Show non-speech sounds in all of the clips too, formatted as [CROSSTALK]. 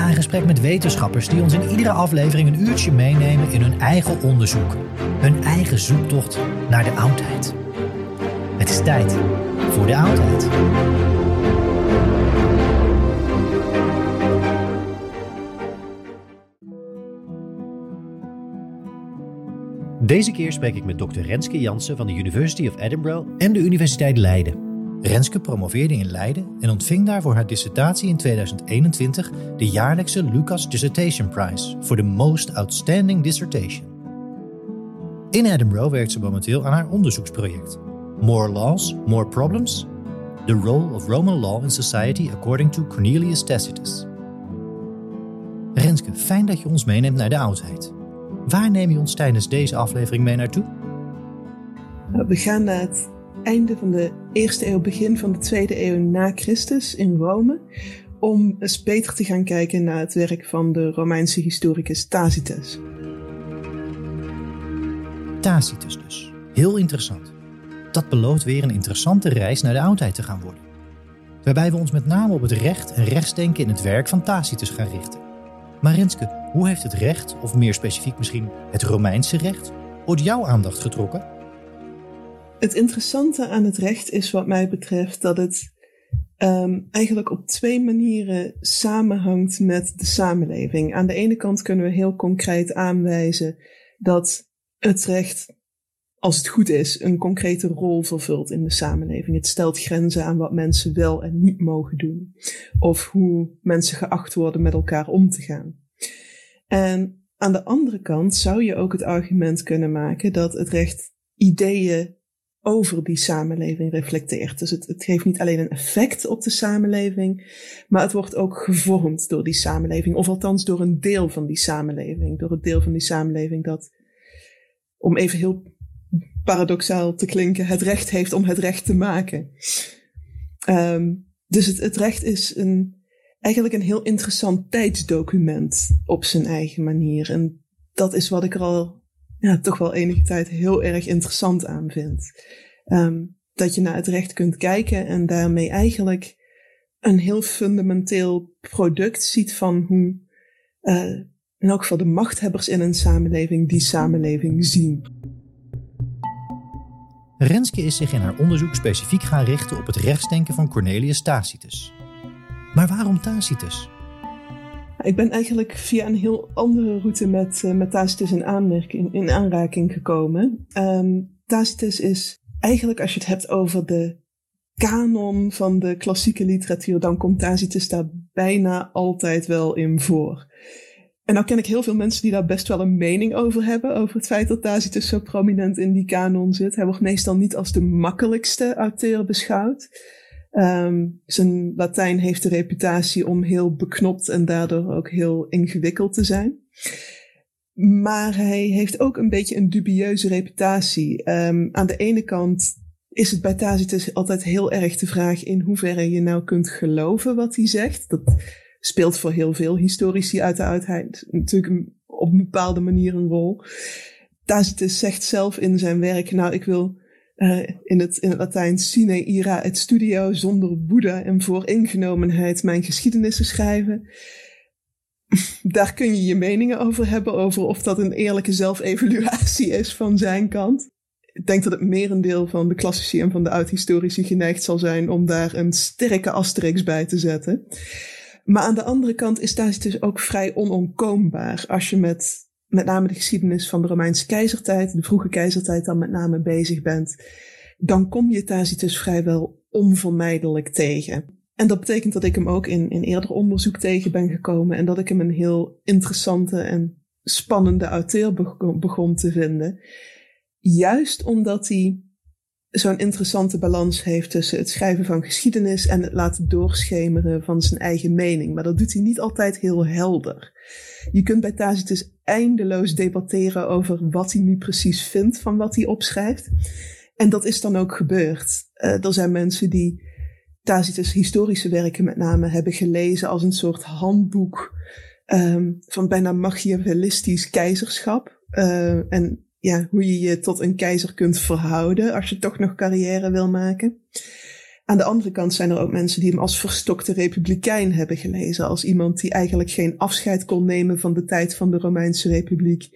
Ga in gesprek met wetenschappers die ons in iedere aflevering een uurtje meenemen in hun eigen onderzoek. Hun eigen zoektocht naar de oudheid. Het is tijd voor de oudheid. Deze keer spreek ik met Dr. Renske Jansen van de University of Edinburgh en de Universiteit Leiden. Renske promoveerde in Leiden en ontving daar voor haar dissertatie in 2021 de jaarlijkse Lucas Dissertation Prize voor de Most Outstanding Dissertation. In Edinburgh werkt ze momenteel aan haar onderzoeksproject More Laws, More Problems? The Role of Roman Law in Society According to Cornelius Tacitus. Renske, fijn dat je ons meeneemt naar de oudheid. Waar neem je ons tijdens deze aflevering mee naartoe? We gaan naar einde van de eerste eeuw, begin van de tweede eeuw na Christus in Rome, om eens beter te gaan kijken naar het werk van de Romeinse historicus Tacitus. Tacitus dus. Heel interessant. Dat belooft weer een interessante reis naar de oudheid te gaan worden. Waarbij we ons met name op het recht en rechtsdenken in het werk van Tacitus gaan richten. Maar Renske, hoe heeft het recht, of meer specifiek misschien het Romeinse recht, ooit jouw aandacht getrokken? Het interessante aan het recht is wat mij betreft dat het um, eigenlijk op twee manieren samenhangt met de samenleving. Aan de ene kant kunnen we heel concreet aanwijzen dat het recht, als het goed is, een concrete rol vervult in de samenleving. Het stelt grenzen aan wat mensen wel en niet mogen doen. Of hoe mensen geacht worden met elkaar om te gaan. En aan de andere kant zou je ook het argument kunnen maken dat het recht ideeën over die samenleving reflecteert. Dus het, het geeft niet alleen een effect op de samenleving, maar het wordt ook gevormd door die samenleving, of althans door een deel van die samenleving. Door het deel van die samenleving dat, om even heel paradoxaal te klinken, het recht heeft om het recht te maken. Um, dus het, het recht is een, eigenlijk een heel interessant tijdsdocument op zijn eigen manier. En dat is wat ik er al [LAUGHS] ja, toch wel enige tijd heel erg interessant aan vind. Um, dat je naar het recht kunt kijken en daarmee eigenlijk een heel fundamenteel product ziet van hoe uh, in elk geval de machthebbers in een samenleving die samenleving zien. Renske is zich in haar onderzoek specifiek gaan richten op het rechtsdenken van Cornelius Tacitus. Maar waarom Tacitus? Ik ben eigenlijk via een heel andere route met, uh, met Tacitus in, aanmerking, in aanraking gekomen. Um, Tacitus is eigenlijk, als je het hebt over de kanon van de klassieke literatuur, dan komt Tacitus daar bijna altijd wel in voor. En nou ken ik heel veel mensen die daar best wel een mening over hebben, over het feit dat Tacitus zo prominent in die kanon zit. Hij wordt meestal niet als de makkelijkste auteur beschouwd. Um, zijn Latijn heeft de reputatie om heel beknopt en daardoor ook heel ingewikkeld te zijn. Maar hij heeft ook een beetje een dubieuze reputatie. Um, aan de ene kant is het bij Tacitus altijd heel erg de vraag in hoeverre je nou kunt geloven wat hij zegt. Dat speelt voor heel veel historici uit de oudheid natuurlijk op een bepaalde manier een rol. Tacitus zegt zelf in zijn werk, nou ik wil uh, in, het, in Latijn sine ira et studio, zonder woede en vooringenomenheid mijn geschiedenissen schrijven. [LAUGHS] Daar kun je je meningen over hebben, over of dat een eerlijke zelfevaluatie is van zijn kant. Ik denk dat het merendeel van de klassici en van de oud-historici geneigd zal zijn om daar een sterke asterix bij te zetten. Maar aan de andere kant is Tacitus ook vrij onomkoombaar. Als je met met name de geschiedenis van de Romeinse keizertijd, de vroege keizertijd dan met name bezig bent, dan kom je Tacitus vrijwel onvermijdelijk tegen. En dat betekent dat ik hem ook in, in eerder onderzoek tegen ben gekomen en dat ik hem een heel interessante en spannende auteur begon te vinden. Juist omdat hij zo'n interessante balans heeft tussen het schrijven van geschiedenis en het laten doorschemeren van zijn eigen mening. Maar dat doet hij niet altijd heel helder. Je kunt bij Tacitus eindeloos debatteren over wat hij nu precies vindt van wat hij opschrijft. En dat is dan ook gebeurd. Uh, er zijn mensen die Tacitus historische werken met name hebben gelezen als een soort handboek um, van bijna machiavellistisch keizerschap. Uh, en ja, hoe je je tot een keizer kunt verhouden als je toch nog carrière wil maken. Aan de andere kant zijn er ook mensen die hem als verstokte republikein hebben gelezen. Als iemand die eigenlijk geen afscheid kon nemen van de tijd van de Romeinse Republiek.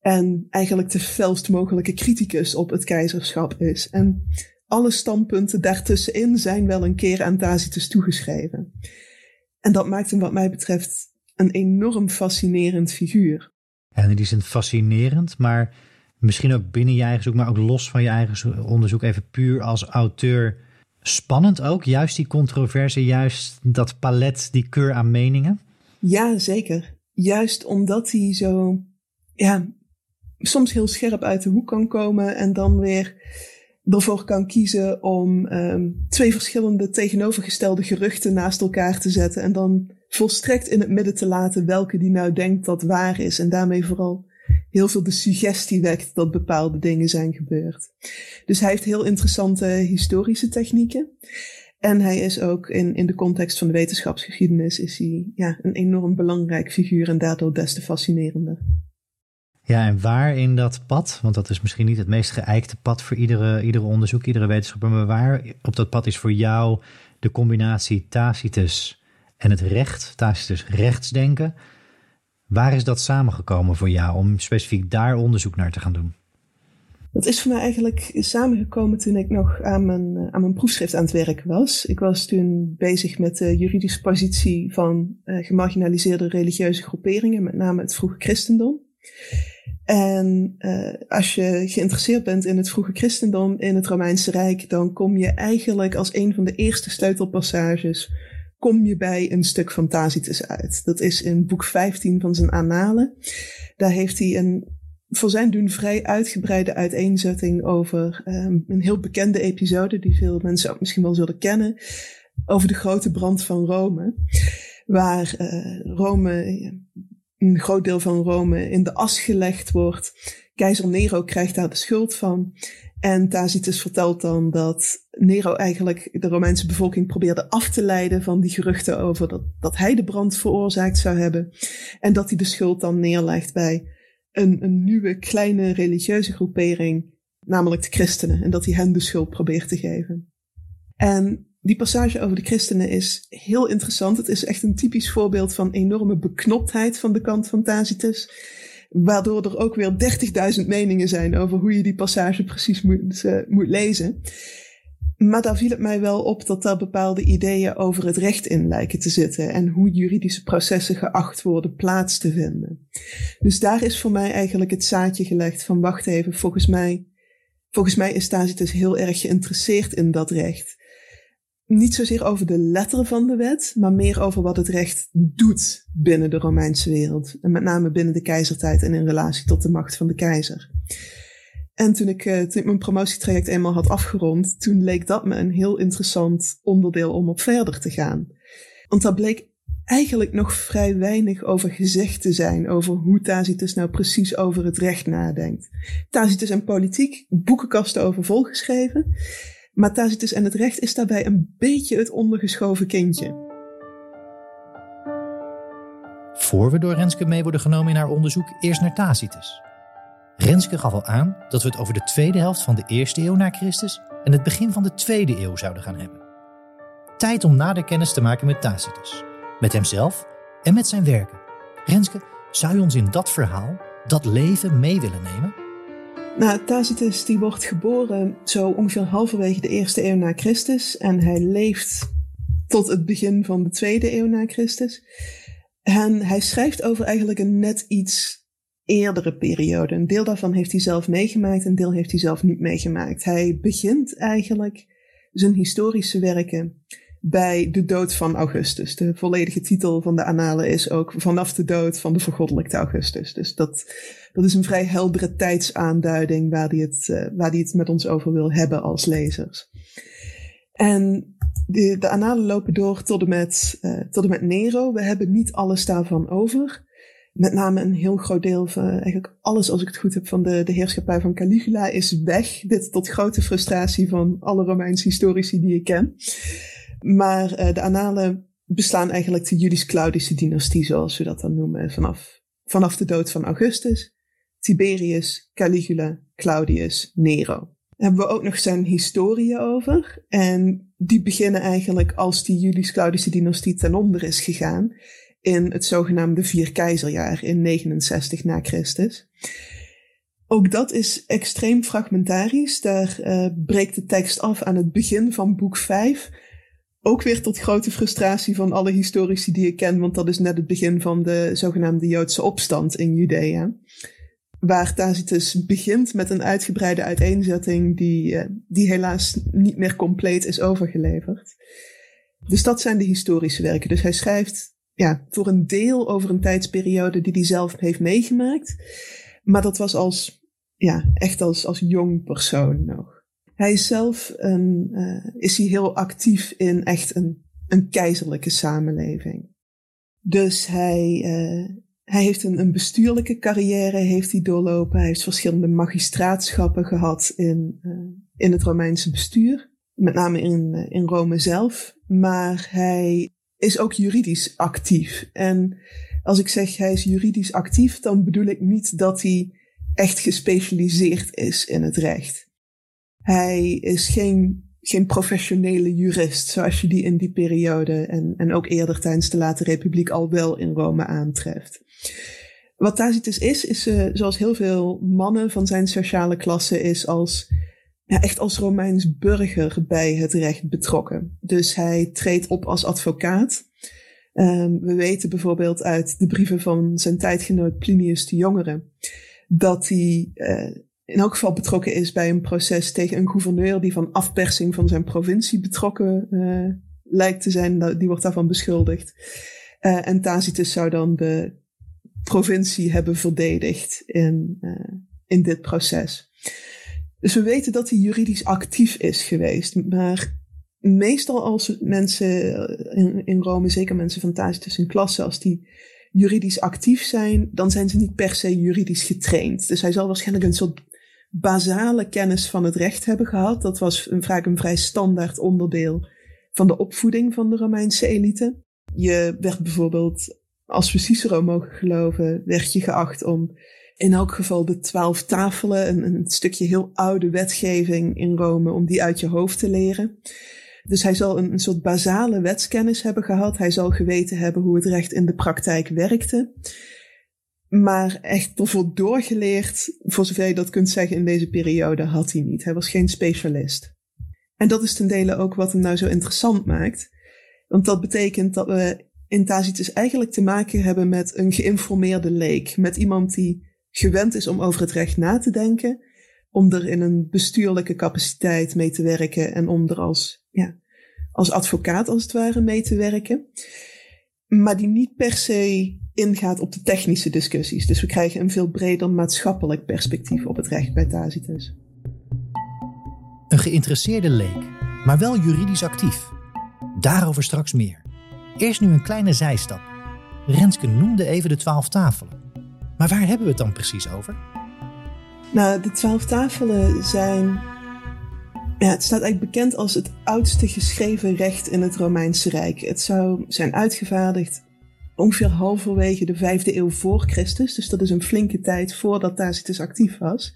En eigenlijk de felst mogelijke criticus op het keizerschap is. En alle standpunten daartussenin zijn wel een keer aan Tacitus toegeschreven. En dat maakt hem wat mij betreft een enorm fascinerend figuur. En die zijn fascinerend, maar misschien ook binnen je eigen zoek, maar ook los van je eigen onderzoek, even puur als auteur. Spannend ook, juist die controverse, juist dat palet, die keur aan meningen? Ja, zeker. Juist omdat hij zo, ja, soms heel scherp uit de hoek kan komen en dan weer ervoor kan kiezen om um, twee verschillende tegenovergestelde geruchten naast elkaar te zetten en dan volstrekt in het midden te laten welke die nou denkt dat waar is. En daarmee vooral heel veel de suggestie wekt dat bepaalde dingen zijn gebeurd. Dus hij heeft heel interessante historische technieken. En hij is ook in, in de context van de wetenschapsgeschiedenis is hij, ja, een enorm belangrijk figuur en daardoor des te fascinerender. Ja, en waar in dat pad, want dat is misschien niet het meest geëikte pad voor iedere, iedere onderzoek, iedere wetenschapper, maar waar op dat pad is voor jou de combinatie Tacitus en het recht, Tacitus rechtsdenken. Waar is dat samengekomen voor jou om specifiek daar onderzoek naar te gaan doen? Dat is voor mij eigenlijk samengekomen toen ik nog aan mijn, aan mijn proefschrift aan het werken was. Ik was toen bezig met de juridische positie van uh, gemarginaliseerde religieuze groeperingen, met name het vroege christendom. En uh, als je geïnteresseerd bent in het vroege christendom in het Romeinse Rijk, dan kom je eigenlijk als een van de eerste sleutelpassages kom je bij een stuk van Tacitus uit. Dat is in boek 15 van zijn Annalen. Daar heeft hij een voor zijn doen vrij uitgebreide uiteenzetting over um, een heel bekende episode die veel mensen ook misschien wel zullen kennen. Over de grote brand van Rome. Waar uh, Rome, een groot deel van Rome in de as gelegd wordt. Keizer Nero krijgt daar de schuld van. En Tacitus vertelt dan dat Nero eigenlijk de Romeinse bevolking probeerde af te leiden van die geruchten over dat, dat hij de brand veroorzaakt zou hebben. En dat hij de schuld dan neerlegt bij een, een nieuwe kleine religieuze groepering, namelijk de christenen. En dat hij hen de schuld probeert te geven. En die passage over de christenen is heel interessant. Het is echt een typisch voorbeeld van enorme beknoptheid van de kant van Tacitus. Waardoor er ook weer 30.000 meningen zijn over hoe je die passage precies moet, uh, moet lezen. Maar daar viel het mij wel op dat daar bepaalde ideeën over het recht in lijken te zitten en hoe juridische processen geacht worden plaats te vinden. Dus daar is voor mij eigenlijk het zaadje gelegd van wacht even, volgens mij, volgens mij is Tacitus heel erg geïnteresseerd in dat recht. niet zozeer over de letter van de wet, maar meer over wat het recht doet binnen de Romeinse wereld. En met name binnen de keizertijd en in relatie tot de macht van de keizer. En toen ik, uh, toen ik mijn promotietraject eenmaal had afgerond, toen leek dat me een heel interessant onderdeel om op verder te gaan. Want daar bleek eigenlijk nog vrij weinig over gezegd te zijn, over hoe Tacitus nou precies over het recht nadenkt. Tacitus en politiek, boekenkasten over volgeschreven. Maar Tacitus en het recht is daarbij een beetje het ondergeschoven kindje. Voor we door Renske mee worden genomen in haar onderzoek, eerst naar Tacitus. Renske gaf al aan dat we het over de tweede helft van de eerste eeuw na Christus en het begin van de tweede eeuw zouden gaan hebben. Tijd om nader kennis te maken met Tacitus, met hemzelf en met zijn werken. Renske, zou je ons in dat verhaal, dat leven mee willen nemen? Nou, Tacitus die wordt geboren zo ongeveer halverwege de eerste eeuw na Christus en hij leeft tot het begin van de tweede eeuw na Christus. En hij schrijft over eigenlijk een net iets eerdere periode. Een deel daarvan heeft hij zelf meegemaakt, een deel heeft hij zelf niet meegemaakt. Hij begint eigenlijk zijn historische werken bij de dood van Augustus. De volledige titel van de Annalen is ook vanaf de dood van de vergoddelijkte Augustus. Dus dat, dat is een vrij heldere tijdsaanduiding waar hij het, uh, waar hij het met ons over wil hebben als lezers. En de, de Annalen lopen door tot met, uh, tot en met Nero. We hebben niet alles daarvan over met name een heel groot deel van eigenlijk alles, als ik het goed heb, van de, de heerschappij van Caligula is weg. Dit tot grote frustratie van alle Romeinse historici die ik ken. Maar uh, de annalen bestaan eigenlijk de Julius-Claudische dynastie, zoals we dat dan noemen, vanaf, vanaf de dood van Augustus, Tiberius, Caligula, Claudius, Nero. Daar hebben we ook nog zijn historieën over. En die beginnen eigenlijk als die Julius-Claudische dynastie ten onder is gegaan in het zogenaamde Vierkeizerjaar in 69 na Christus. Ook dat is extreem fragmentarisch. Daar uh, breekt de tekst af aan het begin van boek 5. Ook weer tot grote frustratie van alle historici die ik ken, want dat is net het begin van de zogenaamde Joodse opstand in Judea. Waar Tacitus begint met een uitgebreide uiteenzetting die, uh, die helaas niet meer compleet is overgeleverd. Dus dat zijn de historische werken. Dus hij schrijft ja, voor een deel over een tijdsperiode die hij zelf heeft meegemaakt. Maar dat was als, ja, echt als, als jong persoon nog. Hij is zelf een, uh, is hij heel actief in echt een, een keizerlijke samenleving. Dus hij, uh, hij heeft een, een bestuurlijke carrière heeft hij doorlopen. Hij heeft verschillende magistraatschappen gehad in, uh, in het Romeinse bestuur. Met name in, in Rome zelf. Maar hij is ook juridisch actief. En als ik zeg hij is juridisch actief, dan bedoel ik niet dat hij echt gespecialiseerd is in het recht. Hij is geen, geen professionele jurist, zoals je die in die periode en, en ook eerder tijdens de Late Republiek al wel in Rome aantreft. Wat Tacitus is, is uh, zoals heel veel mannen van zijn sociale klasse, is als ja, echt als Romeins burger bij het recht betrokken. Dus hij treedt op als advocaat. Um, we weten bijvoorbeeld uit de brieven van zijn tijdgenoot Plinius de Jongere dat hij uh, in elk geval betrokken is bij een proces tegen een gouverneur die van afpersing van zijn provincie betrokken uh, lijkt te zijn. Die wordt daarvan beschuldigd. Uh, en Tacitus zou dan de provincie hebben verdedigd in, in dit proces. Dus we weten dat hij juridisch actief is geweest. Maar meestal als mensen eh, in, in Rome, zeker mensen van Tacitus in klasse, als die juridisch actief zijn, dan zijn ze niet per se juridisch getraind. Dus hij zal waarschijnlijk een soort basale kennis van het recht hebben gehad. Dat was een, vaak een vrij standaard onderdeel van de opvoeding van de Romeinse elite. Je werd bijvoorbeeld, als we Cicero mogen geloven, werd je geacht om in elk geval de twaalf tafelen, een, een stukje heel oude wetgeving in Rome, om die uit je hoofd te leren. Dus hij zal een, soort basale wetskennis hebben gehad. Hij zal geweten hebben hoe het recht in de praktijk werkte. Maar echt ervoor doorgeleerd, voor zover je dat kunt zeggen in deze periode, had hij niet. Hij was geen specialist. En dat is ten dele ook wat hem nou zo interessant maakt. Want dat betekent dat we in Tacitus eigenlijk te maken hebben met een geïnformeerde leek. Met iemand die gewend is om over het recht na te denken, om er in een bestuurlijke capaciteit mee te werken en om er als, ja, als advocaat als het ware mee te werken. Maar die niet per se ingaat op de technische discussies. Dus we krijgen een veel breder maatschappelijk perspectief op het recht bij Tacitus. Een geïnteresseerde leek, maar wel juridisch actief. Daarover straks meer. Eerst nu een kleine zijstap. Renske noemde even de twaalf tafelen. Maar waar hebben we het dan precies over? Nou, de twaalf tafelen zijn. Ja, het staat eigenlijk bekend als het oudste geschreven recht in het Romeinse Rijk. Het zou zijn uitgevaardigd ongeveer halverwege de vijfde eeuw voor Christus. Dus dat is een flinke tijd voordat Tacitus actief was.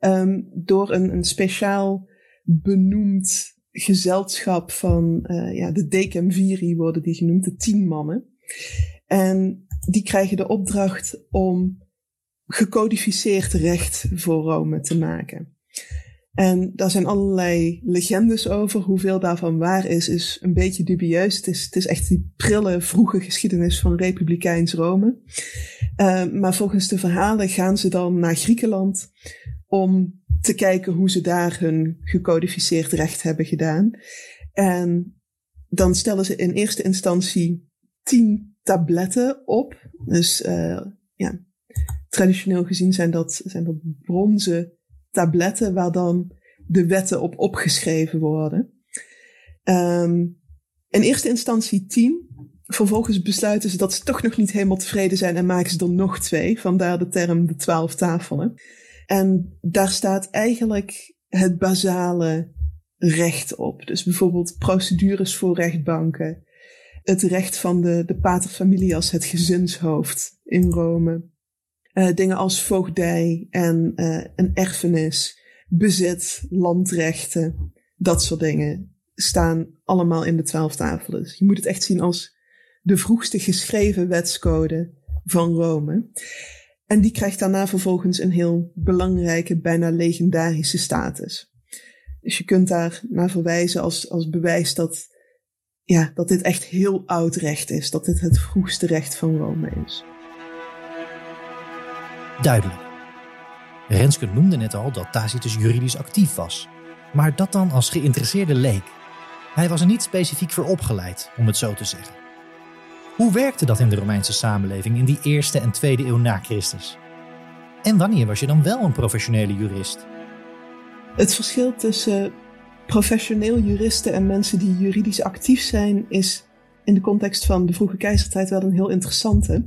Um, door een, een speciaal benoemd gezelschap van uh, ja, de Decemviri worden die genoemd, de tien mannen. En die krijgen de opdracht om gecodificeerd recht voor Rome te maken. En daar zijn allerlei legendes over. Hoeveel daarvan waar is, is een beetje dubieus. Het is, het is echt die prille, vroege geschiedenis van Republikeins Rome. Uh, maar volgens de verhalen gaan ze dan naar Griekenland om te kijken hoe ze daar hun gecodificeerd recht hebben gedaan. En dan stellen ze in eerste instantie tien tabletten op. Dus uh, ja, traditioneel gezien zijn dat, zijn dat bronzen tabletten waar dan de wetten op opgeschreven worden. Um, in eerste instantie tien. Vervolgens besluiten ze dat ze toch nog niet helemaal tevreden zijn en maken ze er nog twee. Vandaar de term de twaalf tafelen. En daar staat eigenlijk het basale recht op. Dus bijvoorbeeld procedures voor rechtbanken. Het recht van de, de paterfamilie als het gezinshoofd in Rome. Uh, dingen als voogdij en uh, een erfenis, bezit, landrechten, dat soort dingen staan allemaal in de twaalf tafelen. Je moet het echt zien als de vroegste geschreven wetscode van Rome. En die krijgt daarna vervolgens een heel belangrijke, bijna legendarische status. Dus je kunt daar naar verwijzen als, als bewijs dat, ja, dat dit echt heel oud recht is. Dat dit het vroegste recht van Rome is. Duidelijk. Renske noemde net al dat Tacitus juridisch actief was. Maar dat dan als geïnteresseerde leek. Hij was er niet specifiek voor opgeleid, om het zo te zeggen. Hoe werkte dat in de Romeinse samenleving in die eerste en tweede eeuw na Christus? En wanneer was je dan wel een professionele jurist? Het verschil tussen professioneel juristen en mensen die juridisch actief zijn, is in de context van de vroege keizertijd wel een heel interessante.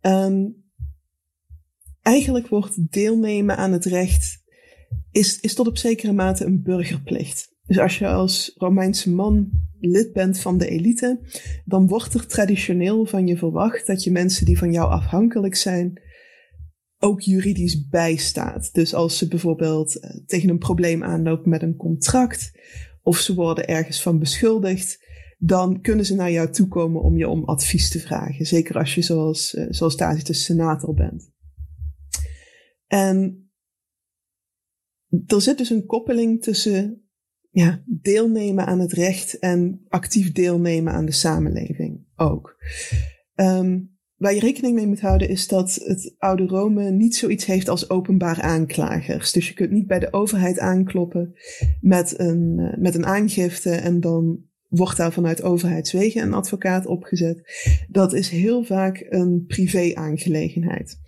Um, eigenlijk wordt deelnemen aan het recht is, is tot op zekere mate een burgerplicht. Dus als je als Romeinse man lid bent van de elite, dan wordt er traditioneel van je verwacht dat je mensen die van jou afhankelijk zijn, ook juridisch bijstaat. Dus als ze bijvoorbeeld eh, tegen een probleem aanlopen met een contract, of ze worden ergens van beschuldigd, dan kunnen ze naar jou toe komen om je om advies te vragen. Zeker als je zoals, uh, zoals Tacitus senator bent. En er zit dus een koppeling tussen ja, deelnemen aan het recht en actief deelnemen aan de samenleving ook. Um, waar je rekening mee moet houden is dat het oude Rome niet zoiets heeft als openbaar aanklagers. Dus je kunt niet bij de overheid aankloppen met een, uh, met een aangifte en dan wordt daar vanuit overheidswegen een advocaat opgezet. Dat is heel vaak een privé-aangelegenheid.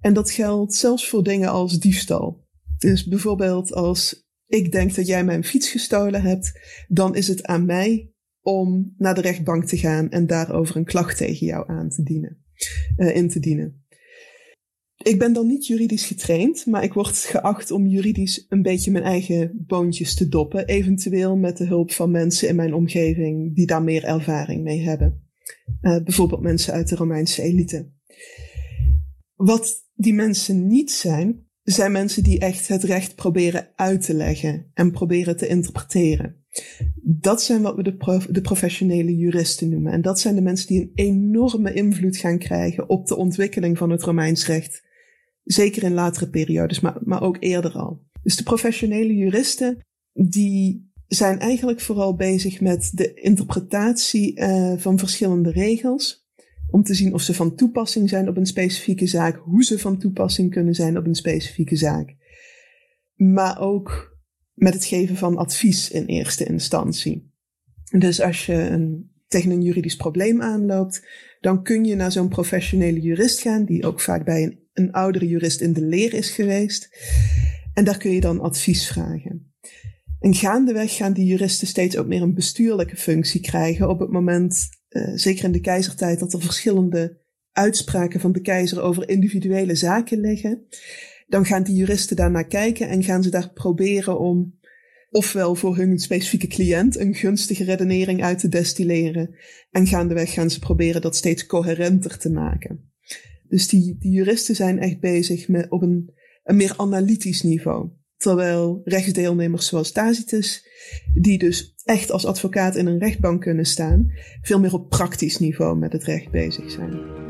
En dat geldt zelfs voor dingen als diefstal. Dus bijvoorbeeld als ik denk dat jij mijn fiets gestolen hebt, dan is het aan mij om naar de rechtbank te gaan en daarover een klacht tegen jou aan te dienen, uh, in te dienen. Ik ben dan niet juridisch getraind, maar ik word geacht om juridisch een beetje mijn eigen boontjes te doppen, eventueel met de hulp van mensen in mijn omgeving die daar meer ervaring mee hebben. Uh, bijvoorbeeld mensen uit de Romeinse elite. Wat die mensen niet zijn, zijn mensen die echt het recht proberen uit te leggen en proberen te interpreteren. Dat zijn wat we de, de, professionele juristen noemen. En dat zijn de mensen die een enorme invloed gaan krijgen op de ontwikkeling van het Romeins recht. Zeker in latere periodes, maar, maar ook eerder al. Dus de professionele juristen, die zijn eigenlijk vooral bezig met de interpretatie uh, van verschillende regels om te zien of ze van toepassing zijn op een specifieke zaak, hoe ze van toepassing kunnen zijn op een specifieke zaak. Maar ook met het geven van advies in eerste instantie. Dus als je een, tegen een juridisch probleem aanloopt, dan kun je naar zo'n professionele jurist gaan, die ook vaak bij een, een oudere jurist in de leer is geweest. En daar kun je dan advies vragen. En gaandeweg gaan die juristen steeds ook meer een bestuurlijke functie krijgen. Op het moment, uh, zeker in de keizertijd, dat er verschillende uitspraken van de keizer over individuele zaken liggen. Dan gaan die juristen daarnaar kijken en gaan ze daar proberen om ofwel voor hun specifieke cliënt een gunstige redenering uit te destilleren. En gaandeweg gaan ze proberen dat steeds coherenter te maken. Dus die, die juristen zijn echt bezig met, op een, een meer analytisch niveau. Terwijl rechtsdeelnemers zoals Tacitus, die dus echt als advocaat in een rechtbank kunnen staan, veel meer op praktisch niveau met het recht bezig zijn.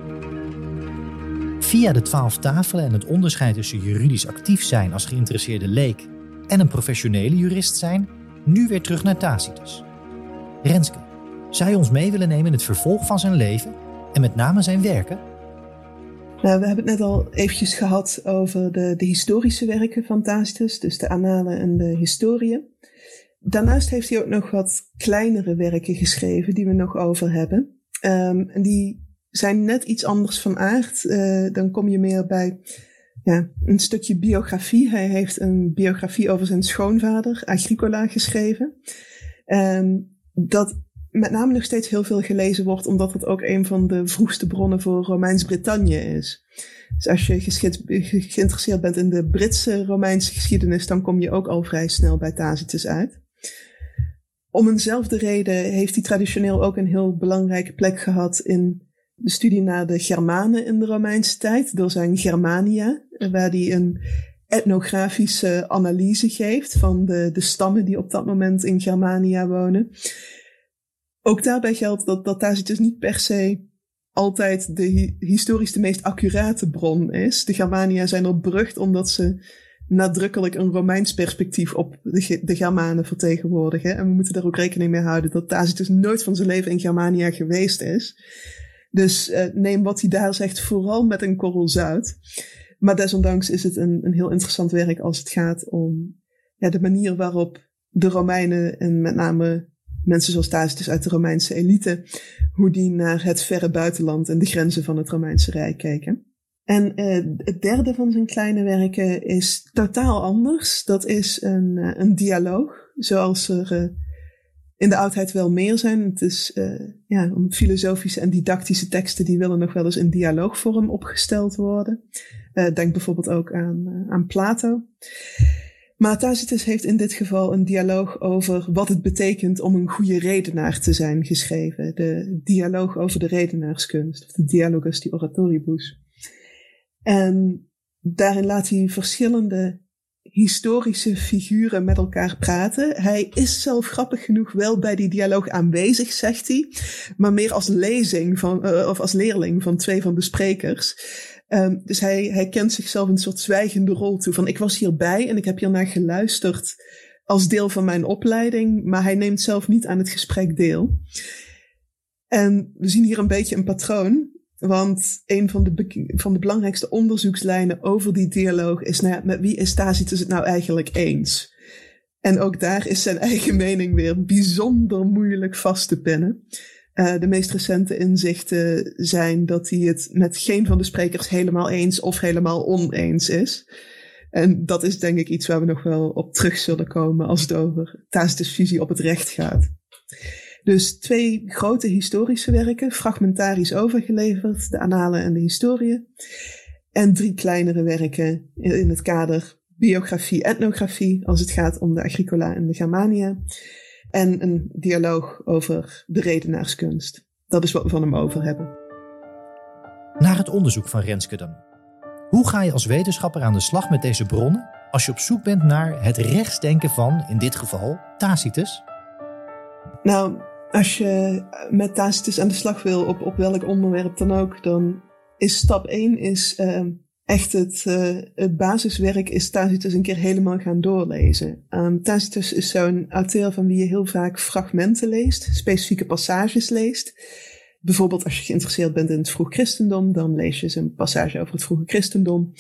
Via de twaalf tafelen en het onderscheid tussen juridisch actief zijn als geïnteresseerde leek en een professionele jurist zijn, nu weer terug naar Tacitus. Renske, zou je ons mee willen nemen in het vervolg van zijn leven en met name zijn werken? Nou, we hebben het net al eventjes gehad over de, de historische werken van Tacitus, dus de Annalen en de Historieën. Daarnaast heeft hij ook nog wat kleinere werken geschreven die we nog over hebben. Um, en die zijn net iets anders van aard. Uh, dan kom je meer bij ja, een stukje biografie. Hij heeft een biografie over zijn schoonvader, Agricola, geschreven. Um, dat met name nog steeds heel veel gelezen wordt, omdat het ook een van de vroegste bronnen voor Romeins-Brittannië is. Dus als je geïnteresseerd bent in de Britse Romeinse geschiedenis, dan kom je ook al vrij snel bij Tacitus uit. Om eenzelfde reden heeft hij traditioneel ook een heel belangrijke plek gehad in de studie naar de Germanen in de Romeinse tijd, door zijn Germania, waar hij een etnografische analyse geeft van de, de stammen die op dat moment in Germania wonen. Ook daarbij geldt dat, dat Tacitus niet per se altijd de historisch de meest accurate bron is. De Germania zijn er berucht omdat ze nadrukkelijk een Romeins perspectief op de, de Germanen vertegenwoordigen. En we moeten daar ook rekening mee houden dat Tacitus nooit van zijn leven in Germania geweest is. Dus uh, neem wat hij daar zegt vooral met een korrel zout. Maar desondanks is het een, een heel interessant werk als het gaat om ja, de manier waarop de Romeinen en met name mensen zoals Tacitus uit de Romeinse elite, hoe die naar het verre buitenland en de grenzen van het Romeinse Rijk keken. En uh, het derde van zijn kleine werken is totaal anders. Dat is een, uh, een dialoog, zoals er in de oudheid wel meer zijn. Het is ja, om filosofische en didactische teksten die willen nog wel eens in dialoogvorm opgesteld worden. denk bijvoorbeeld ook aan, aan Plato. Maar Tacitus heeft in dit geval een dialoog over wat het betekent om een goede redenaar te zijn geschreven. De dialoog over de redenaarskunst, of de dialogus di oratoribus. En daarin laat hij verschillende historische figuren met elkaar praten. Hij is zelf grappig genoeg wel bij die dialoog aanwezig, zegt hij, maar meer als lezing van, uh, of als leerling van twee van de sprekers. Um, dus hij, hij kent zichzelf een soort zwijgende rol toe. Van ik was hierbij en ik heb hiernaar geluisterd als deel van mijn opleiding, maar hij neemt zelf niet aan het gesprek deel. En we zien hier een beetje een patroon. Want een van de, van de belangrijkste onderzoekslijnen over die dialoog is, nou ja, met wie is Tacitus het nou eigenlijk eens? En ook daar is zijn [LAUGHS] eigen mening weer bijzonder moeilijk vast te pinnen. Uh, de meest recente inzichten zijn dat hij het met geen van de sprekers helemaal eens of helemaal oneens is. En dat is denk ik iets waar we nog wel op terug zullen komen als het over Tacitus' visie op het recht gaat. Dus twee grote historische werken, fragmentarisch overgeleverd, de Annalen en de Historie. En drie kleinere werken in het kader biografie, etnografie, als het gaat om de Agricola en de Germania. En een dialoog over de redenaarskunst. Dat is wat we van hem over hebben. Naar het onderzoek van Renske dan. Hoe ga je als wetenschapper aan de slag met deze bronnen als je op zoek bent naar het rechtsdenken van, in dit geval, Tacitus? Nou, als je met Tacitus aan de slag wil, op, op welk onderwerp dan ook, dan is stap 1 is, uh, echt het, uh, het basiswerk is Tacitus een keer helemaal gaan doorlezen. Um, Tacitus is zo'n auteur van wie je heel vaak fragmenten leest, specifieke passages leest. Bijvoorbeeld als je geïnteresseerd bent in het vroeg christendom, dan lees je een passage over het vroege christendom.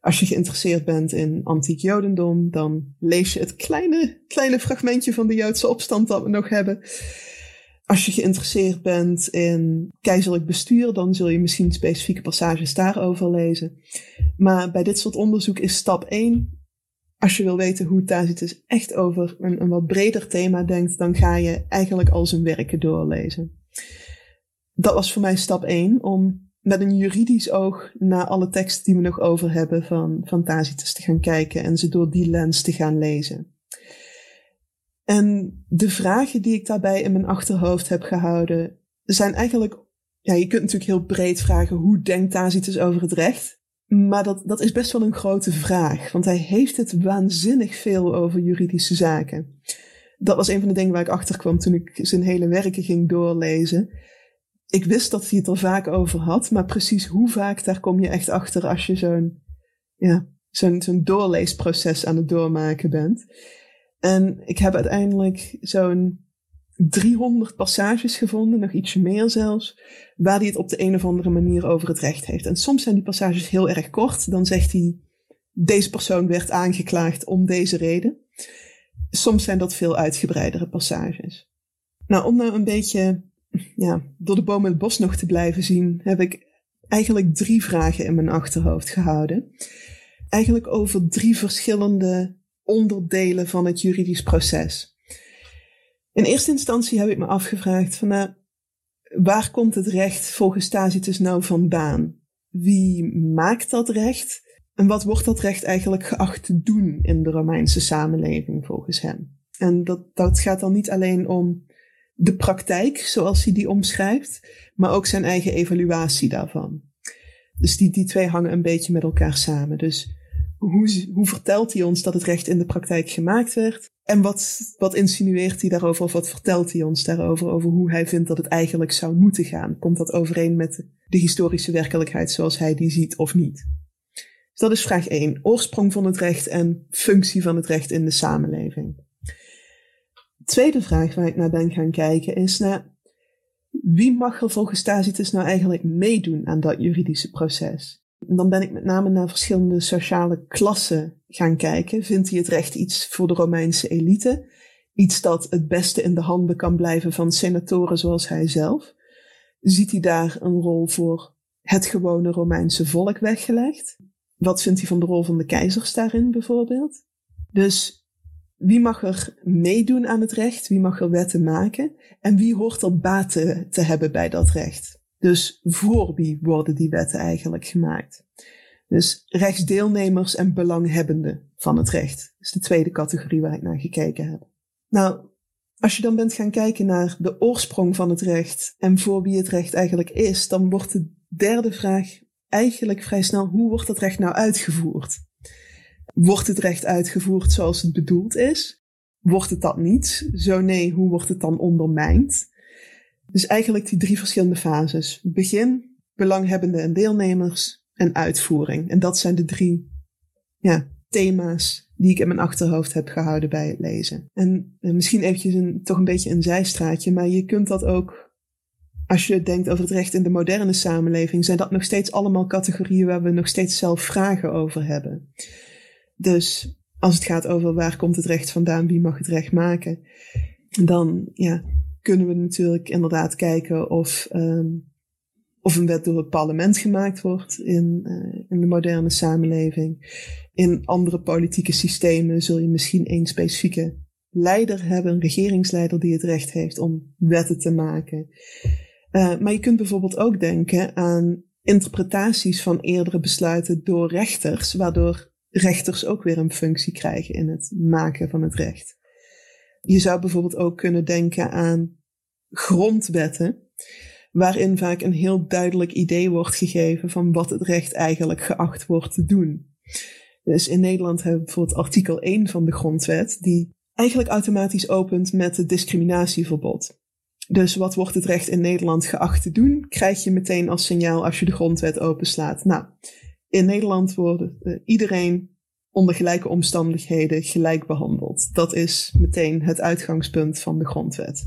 Als je geïnteresseerd bent in antiek jodendom, dan lees je het kleine, kleine fragmentje van de Joodse opstand dat we nog hebben. Als je geïnteresseerd bent in keizerlijk bestuur, dan zul je misschien specifieke passages daarover lezen. Maar bij dit soort onderzoek is stap 1 als je wil weten hoe Tacitus echt over een, wat breder thema denkt, dan ga je eigenlijk al zijn werken doorlezen. Dat was voor mij stap 1, om met een juridisch oog naar alle teksten die we nog over hebben van, van Tacitus te gaan kijken en ze door die lens te gaan lezen. En de vragen die ik daarbij in mijn achterhoofd heb gehouden, zijn eigenlijk, ja, je kunt natuurlijk heel breed vragen, hoe denkt Tacitus over het recht? Maar dat, dat is best wel een grote vraag, want hij heeft het waanzinnig veel over juridische zaken. Dat was een van de dingen waar ik achter kwam toen ik zijn hele werken ging doorlezen. Ik wist dat hij het er vaak over had, maar precies hoe vaak, daar kom je echt achter als je zo'n ja, zo'n zo'n doorleesproces aan het doormaken bent. En ik heb uiteindelijk zo'n 300 passages gevonden, nog ietsje meer zelfs, waar hij het op de een of andere manier over het recht heeft. En soms zijn die passages heel erg kort. Dan zegt hij, deze persoon werd aangeklaagd om deze reden. Soms zijn dat veel uitgebreidere passages. Nou, om nou een beetje ja, door de boom en het bos nog te blijven zien, heb ik eigenlijk drie vragen in mijn achterhoofd gehouden. Eigenlijk over drie verschillende onderdelen van het juridisch proces. In eerste instantie heb ik me afgevraagd van nou, waar komt het recht volgens Tacitus nou vandaan? Wie maakt dat recht? En wat wordt dat recht eigenlijk geacht te doen in de Romeinse samenleving volgens hem? En dat, dat gaat dan niet alleen om de praktijk zoals hij die omschrijft, maar ook zijn eigen evaluatie daarvan. Dus die, die twee hangen een beetje met elkaar samen. Dus hoe, hoe vertelt hij ons dat het recht in de praktijk gemaakt werd? En wat, wat insinueert hij daarover of wat vertelt hij ons daarover, over hoe hij vindt dat het eigenlijk zou moeten gaan? Komt dat overeen met de historische werkelijkheid zoals hij die ziet of niet? Dus dat is vraag 1. Oorsprong van het recht en functie van het recht in de samenleving. De tweede vraag waar ik naar ben gaan kijken is naar wie mag er volgens Tacitus nou eigenlijk meedoen aan dat juridische proces? Dan ben ik met name naar verschillende sociale klassen gaan kijken. Vindt hij het recht iets voor de Romeinse elite? Iets dat het beste in de handen kan blijven van senatoren zoals hij zelf? Ziet hij daar een rol voor het gewone Romeinse volk weggelegd? Wat vindt hij van de rol van de keizers daarin bijvoorbeeld? Dus wie mag er meedoen aan het recht? Wie mag er wetten maken? En wie hoort er baten te hebben bij dat recht? Dus voor wie worden die wetten eigenlijk gemaakt? Dus rechtsdeelnemers en belanghebbenden van het recht. Is de tweede categorie waar ik naar gekeken heb. Nou, als je dan bent gaan kijken naar de oorsprong van het recht en voor wie het recht eigenlijk is, dan wordt de derde vraag eigenlijk vrij snel, hoe wordt dat recht nou uitgevoerd? Wordt het recht uitgevoerd zoals het bedoeld is? Wordt het dat niet? Zo nee, hoe wordt het dan ondermijnd? Dus eigenlijk die drie verschillende fases. Begin, belanghebbenden en deelnemers en uitvoering. En dat zijn de drie ja, thema's die ik in mijn achterhoofd heb gehouden bij het lezen. En, en misschien eventjes een, toch een beetje een zijstraatje, maar je kunt dat ook, als je denkt over het recht in de moderne samenleving, zijn dat nog steeds allemaal categorieën waar we nog steeds zelf vragen over hebben. Dus als het gaat over waar komt het recht vandaan, wie mag het recht maken, dan ja, kunnen we natuurlijk inderdaad kijken of, um, of een wet door het parlement gemaakt wordt in, uh, in de moderne samenleving. In andere politieke systemen zul je misschien één specifieke leider hebben, een regeringsleider die het recht heeft om wetten te maken. Uh, maar je kunt bijvoorbeeld ook denken aan interpretaties van eerdere besluiten door rechters, waardoor rechters ook weer een functie krijgen in het maken van het recht. Je zou bijvoorbeeld ook kunnen denken aan grondwetten, waarin vaak een heel duidelijk idee wordt gegeven van wat het recht eigenlijk geacht wordt te doen. Dus in Nederland hebben we bijvoorbeeld artikel 1 van de grondwet, die eigenlijk automatisch opent met het discriminatieverbod. Dus wat wordt het recht in Nederland geacht te doen, krijg je meteen als signaal als je de grondwet openslaat. Nou, in Nederland wordt uh, iedereen onder gelijke omstandigheden gelijk behandeld. Dat is meteen het uitgangspunt van de grondwet.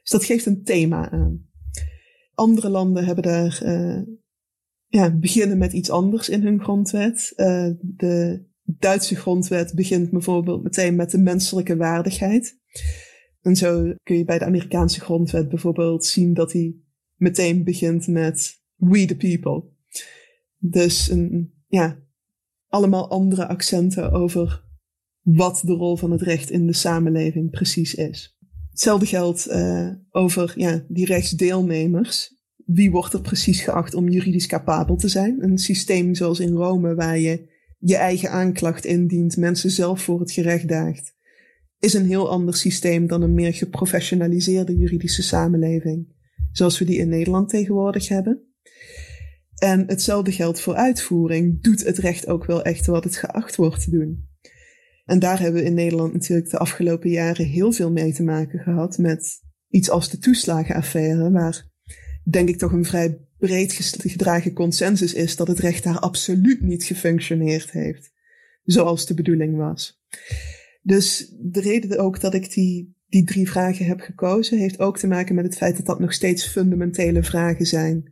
Dus dat geeft een thema aan. Andere landen hebben daar, uh, ja, beginnen met iets anders in hun grondwet. Uh, de Duitse grondwet begint bijvoorbeeld meteen met de menselijke waardigheid. En zo kun je bij de Amerikaanse grondwet bijvoorbeeld zien dat hij meteen begint met we the people. Dus een, ja, allemaal andere accenten over wat de rol van het recht in de samenleving precies is. Hetzelfde geldt uh, over ja, die rechtsdeelnemers. Wie wordt er precies geacht om juridisch capabel te zijn? Een systeem zoals in Rome, waar je je eigen aanklacht indient, mensen zelf voor het gerecht daagt, is een heel ander systeem dan een meer geprofessionaliseerde juridische samenleving, zoals we die in Nederland tegenwoordig hebben. En hetzelfde geldt voor uitvoering. Doet het recht ook wel echt wat het geacht wordt te doen? En daar hebben we in Nederland natuurlijk de afgelopen jaren heel veel mee te maken gehad met iets als de toeslagenaffaire, waar denk ik toch een vrij breed gedragen consensus is dat het recht daar absoluut niet gefunctioneerd heeft, zoals de bedoeling was. Dus de reden ook dat ik die, die drie vragen heb gekozen, heeft ook te maken met het feit dat dat nog steeds fundamentele vragen zijn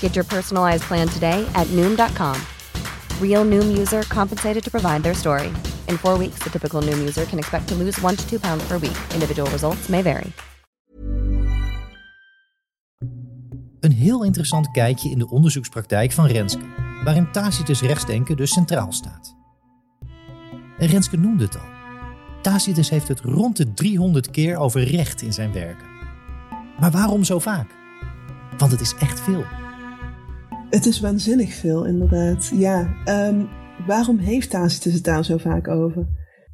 Get your personalized plan today at Noom.com. Real Noom user compensated to provide their story. In four weeks, the typical Noom user can expect to lose one to two pounds per week. Individual results may vary. Een heel interessant kijkje in de onderzoekspraktijk van Renske, waarin Tacitus rechtsdenken dus centraal staat. En Renske noemde het al. Tacitus heeft het rond de 300 keer over recht in zijn werken. Maar waarom zo vaak? Want het is echt veel. Het is waanzinnig veel, inderdaad. Ja, um, waarom heeft Tacitus het daar zo vaak over?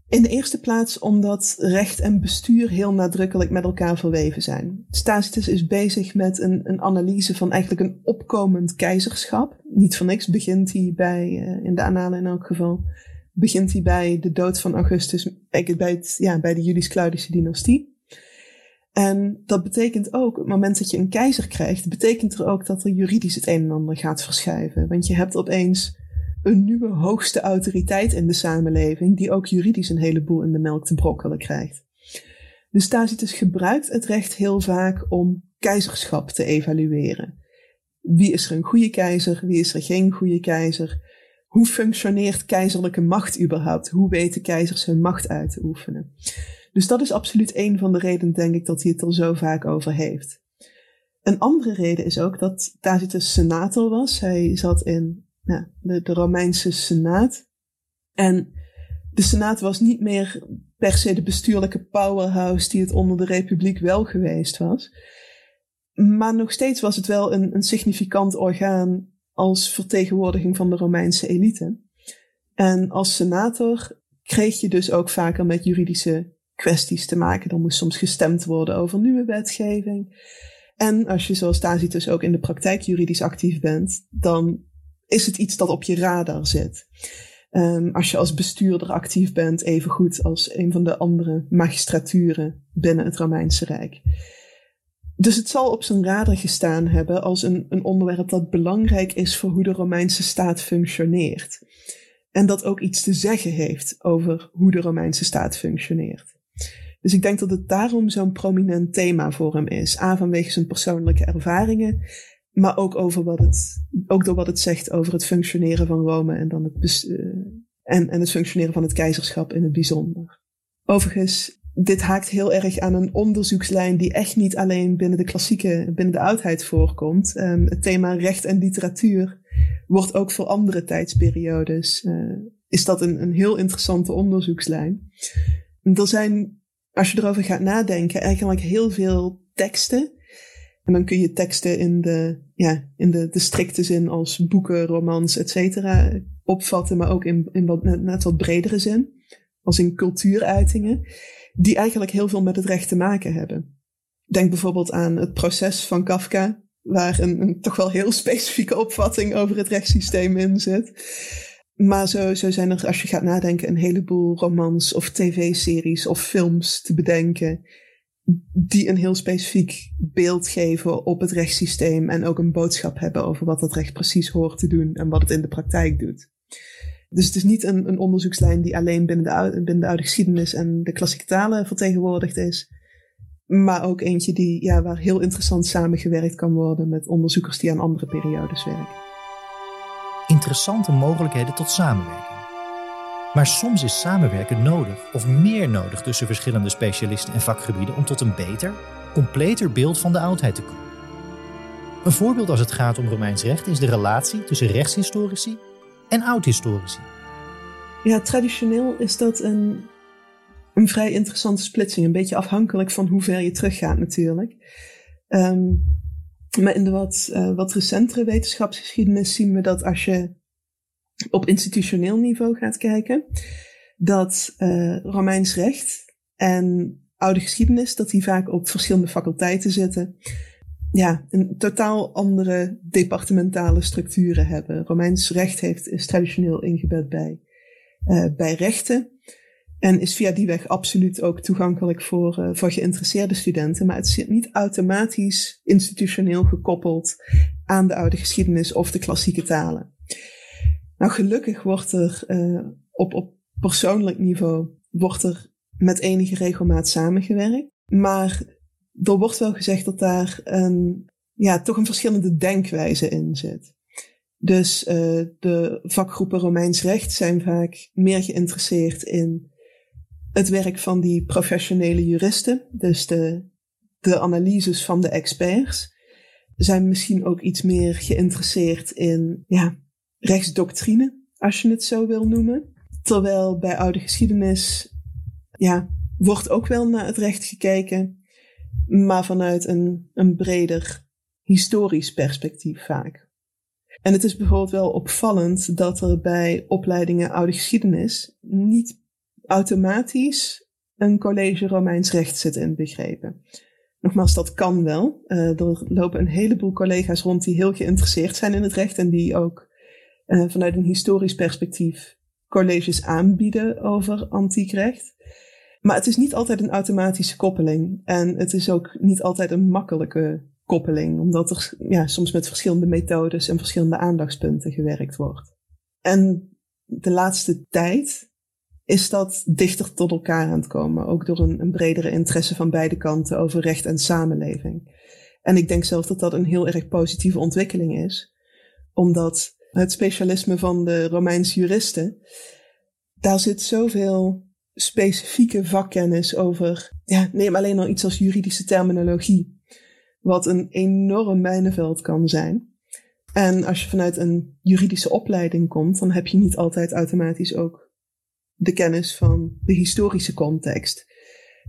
In de eerste plaats omdat recht en bestuur heel nadrukkelijk met elkaar verweven zijn. Tacitus is bezig met een, een analyse van eigenlijk een opkomend keizerschap. Niet voor niks begint hij bij, uh, in de annalen in elk geval, begint hij bij de dood van Augustus, bij, het, ja, bij de Julius-Claudische dynastie. En dat betekent ook, op het moment dat je een keizer krijgt, betekent er ook dat er juridisch het een en ander gaat verschuiven. Want je hebt opeens een nieuwe hoogste autoriteit in de samenleving, die ook juridisch een heleboel in de melk te brokkelen krijgt. Dus Tacitus gebruikt het recht heel vaak om keizerschap te evalueren. Wie is er een goede keizer? Wie is er geen goede keizer? Hoe functioneert keizerlijke macht überhaupt? Hoe weten keizers hun macht uit te oefenen? Dus dat is absoluut een van de redenen, denk ik, dat hij het er zo vaak over heeft. Een andere reden is ook dat Tacitus senator was. Hij zat in de, de Romeinse senaat. En de senaat was niet meer per se de bestuurlijke powerhouse die het onder de republiek wel geweest was. Maar nog steeds was het wel een, een significant orgaan als vertegenwoordiging van de Romeinse elite. En als senator kreeg je dus ook vaker met juridische kwesties te maken. Er moest soms gestemd worden over nieuwe wetgeving. En als je zoals ziet dus ook in de praktijk juridisch actief bent, dan is het iets dat op je radar zit. Um, als je als bestuurder actief bent, even goed als een van de andere magistraturen binnen het Romeinse Rijk. Dus het zal op zijn radar gestaan hebben als een, een onderwerp dat belangrijk is voor hoe de Romeinse staat functioneert. En dat ook iets te zeggen heeft over hoe de Romeinse staat functioneert. Dus ik denk dat het daarom zo'n prominent thema voor hem is. A, vanwege zijn persoonlijke ervaringen, maar ook, over wat het, ook door wat het zegt over het functioneren van Rome en, dan het, uh, en, en het functioneren van het keizerschap in het bijzonder. Overigens, dit haakt heel erg aan een onderzoekslijn die echt niet alleen binnen de klassieke, binnen de oudheid voorkomt. Um, het thema recht en literatuur wordt ook voor andere tijdsperiodes, uh, is dat een, een heel interessante onderzoekslijn. Er zijn, als je erover gaat nadenken, eigenlijk heel veel teksten En dan kun je teksten in de, ja, in de, de strikte zin als boeken, romans, et cetera opvatten, maar ook in, in wat, net, wat bredere zin. Als in cultuuruitingen, die eigenlijk heel veel met het recht te maken hebben. Denk bijvoorbeeld aan het proces van Kafka, waar een, een toch wel heel [LAUGHS] specifieke opvatting over het rechtssysteem in zit. Maar zo, zo zijn er, als je gaat nadenken, een heleboel romans of tv-series of films te bedenken. Die een heel specifiek beeld geven op het rechtssysteem. En ook een boodschap hebben over wat dat recht precies hoort te doen en wat het in de praktijk doet. Dus het is niet een, een onderzoekslijn die alleen binnen de, oude, binnen de oude geschiedenis en de klassieke talen vertegenwoordigd is. Maar ook eentje die, ja, waar heel interessant samengewerkt kan worden met onderzoekers die aan andere periodes werken interessante mogelijkheden tot samenwerking. Maar soms is samenwerken nodig of meer nodig tussen verschillende specialisten en vakgebieden om tot een beter, completer beeld van de oudheid te komen. Een voorbeeld als het gaat om Romeins recht is de relatie tussen rechtshistorici en oudhistorici. Ja, traditioneel is dat een, een vrij interessante splitsing. Een beetje afhankelijk van hoe ver je teruggaat natuurlijk. Um, maar in de wat, uh, wat recentere wetenschapsgeschiedenis zien we dat als je op institutioneel niveau gaat kijken, dat uh, Romeins recht en oude geschiedenis, dat die vaak op verschillende faculteiten zitten, ja, een totaal andere departementale structuren hebben. Romeins recht heeft, is traditioneel ingebed bij, uh, bij rechten. En is via die weg absoluut ook toegankelijk voor, uh, voor geïnteresseerde studenten. Maar het zit niet automatisch institutioneel gekoppeld aan de oude geschiedenis of de klassieke talen. Nou, gelukkig wordt er uh, op, op persoonlijk niveau wordt er met enige regelmaat samengewerkt. Maar er wordt wel gezegd dat daar een, ja, toch een verschillende denkwijze in zit. Dus uh, de vakgroepen Romeins recht zijn vaak meer geïnteresseerd in het werk van die professionele juristen, dus de, de analyses van de experts, zijn misschien ook iets meer geïnteresseerd in ja, rechtsdoctrine, als je het zo wil noemen. Terwijl bij oude geschiedenis ja, wordt ook wel naar het recht gekeken, maar vanuit een, een breder historisch perspectief vaak. En het is bijvoorbeeld wel opvallend dat er bij opleidingen oude geschiedenis niet automatisch een college Romeins recht zit inbegrepen. Nogmaals, dat kan wel. Uh, er lopen een heleboel collega's rond die heel geïnteresseerd zijn in het recht en die ook uh, vanuit een historisch perspectief colleges aanbieden over antiek recht. Maar het is niet altijd een automatische koppeling. En het is ook niet altijd een makkelijke koppeling, omdat er ja, soms met verschillende methodes en verschillende aandachtspunten gewerkt wordt. En de laatste tijd is dat dichter tot elkaar aan het komen. Ook door een, een bredere interesse van beide kanten over recht en samenleving. En ik denk zelf dat dat een heel erg positieve ontwikkeling is. Omdat het specialisme van de Romeinse juristen, daar zit zoveel specifieke vakkennis over. Ja, neem alleen al iets als juridische terminologie. Wat een enorm mijnenveld kan zijn. En als je vanuit een juridische opleiding komt, dan heb je niet altijd automatisch ook de kennis van de historische context.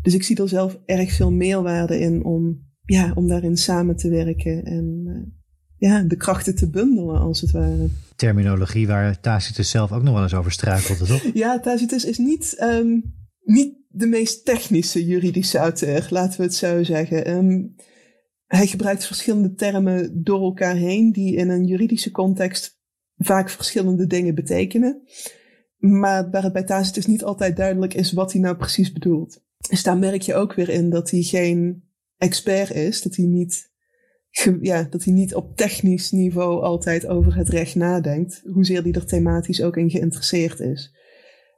Dus ik zie er zelf erg veel meerwaarde in om, ja, om daarin samen te werken en uh, ja, de krachten te bundelen, als het ware. Terminologie waar Tacitus zelf ook nog wel eens over struikelde, toch? [LAUGHS] ja, Tacitus is niet, um, niet de meest technische juridische auteur, laten we het zo zeggen. Um, hij gebruikt verschillende termen door elkaar heen die in een juridische context vaak verschillende dingen betekenen. Maar waar het bij Tacitus niet altijd duidelijk is wat hij nou precies bedoelt. Dus daar merk je ook weer in dat hij geen expert is. Dat hij niet, ja, dat hij niet op technisch niveau altijd over het recht nadenkt. Hoezeer hij er thematisch ook in geïnteresseerd is.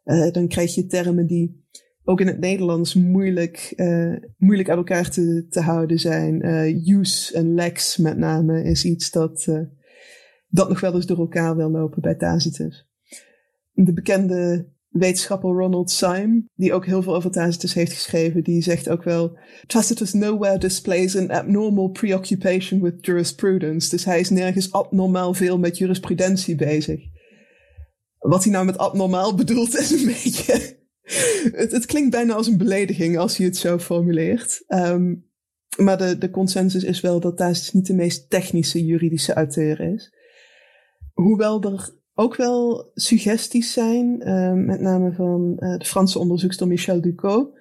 Uh, dan krijg je termen die ook in het Nederlands moeilijk, uh, moeilijk uit elkaar te, te houden zijn. Uh, use en lex met name is iets dat, dat nog wel eens door elkaar wil lopen bij Tacitus de bekende wetenschapper Ronald Syme, die ook heel veel over Tacitus heeft geschreven, die zegt ook wel: Tacitus nowhere displays an abnormal preoccupation with jurisprudence. Dus hij is nergens abnormaal veel met jurisprudentie bezig. Wat hij nou met abnormaal bedoelt is een [LAUGHS] beetje. het, klinkt bijna als een belediging als hij het zo formuleert. Um, maar de, de consensus is wel dat Tacitus niet de meest technische juridische auteur is. Hoewel er ook wel suggesties zijn, uh, met name van uh, de Franse onderzoekster Michel Ducot.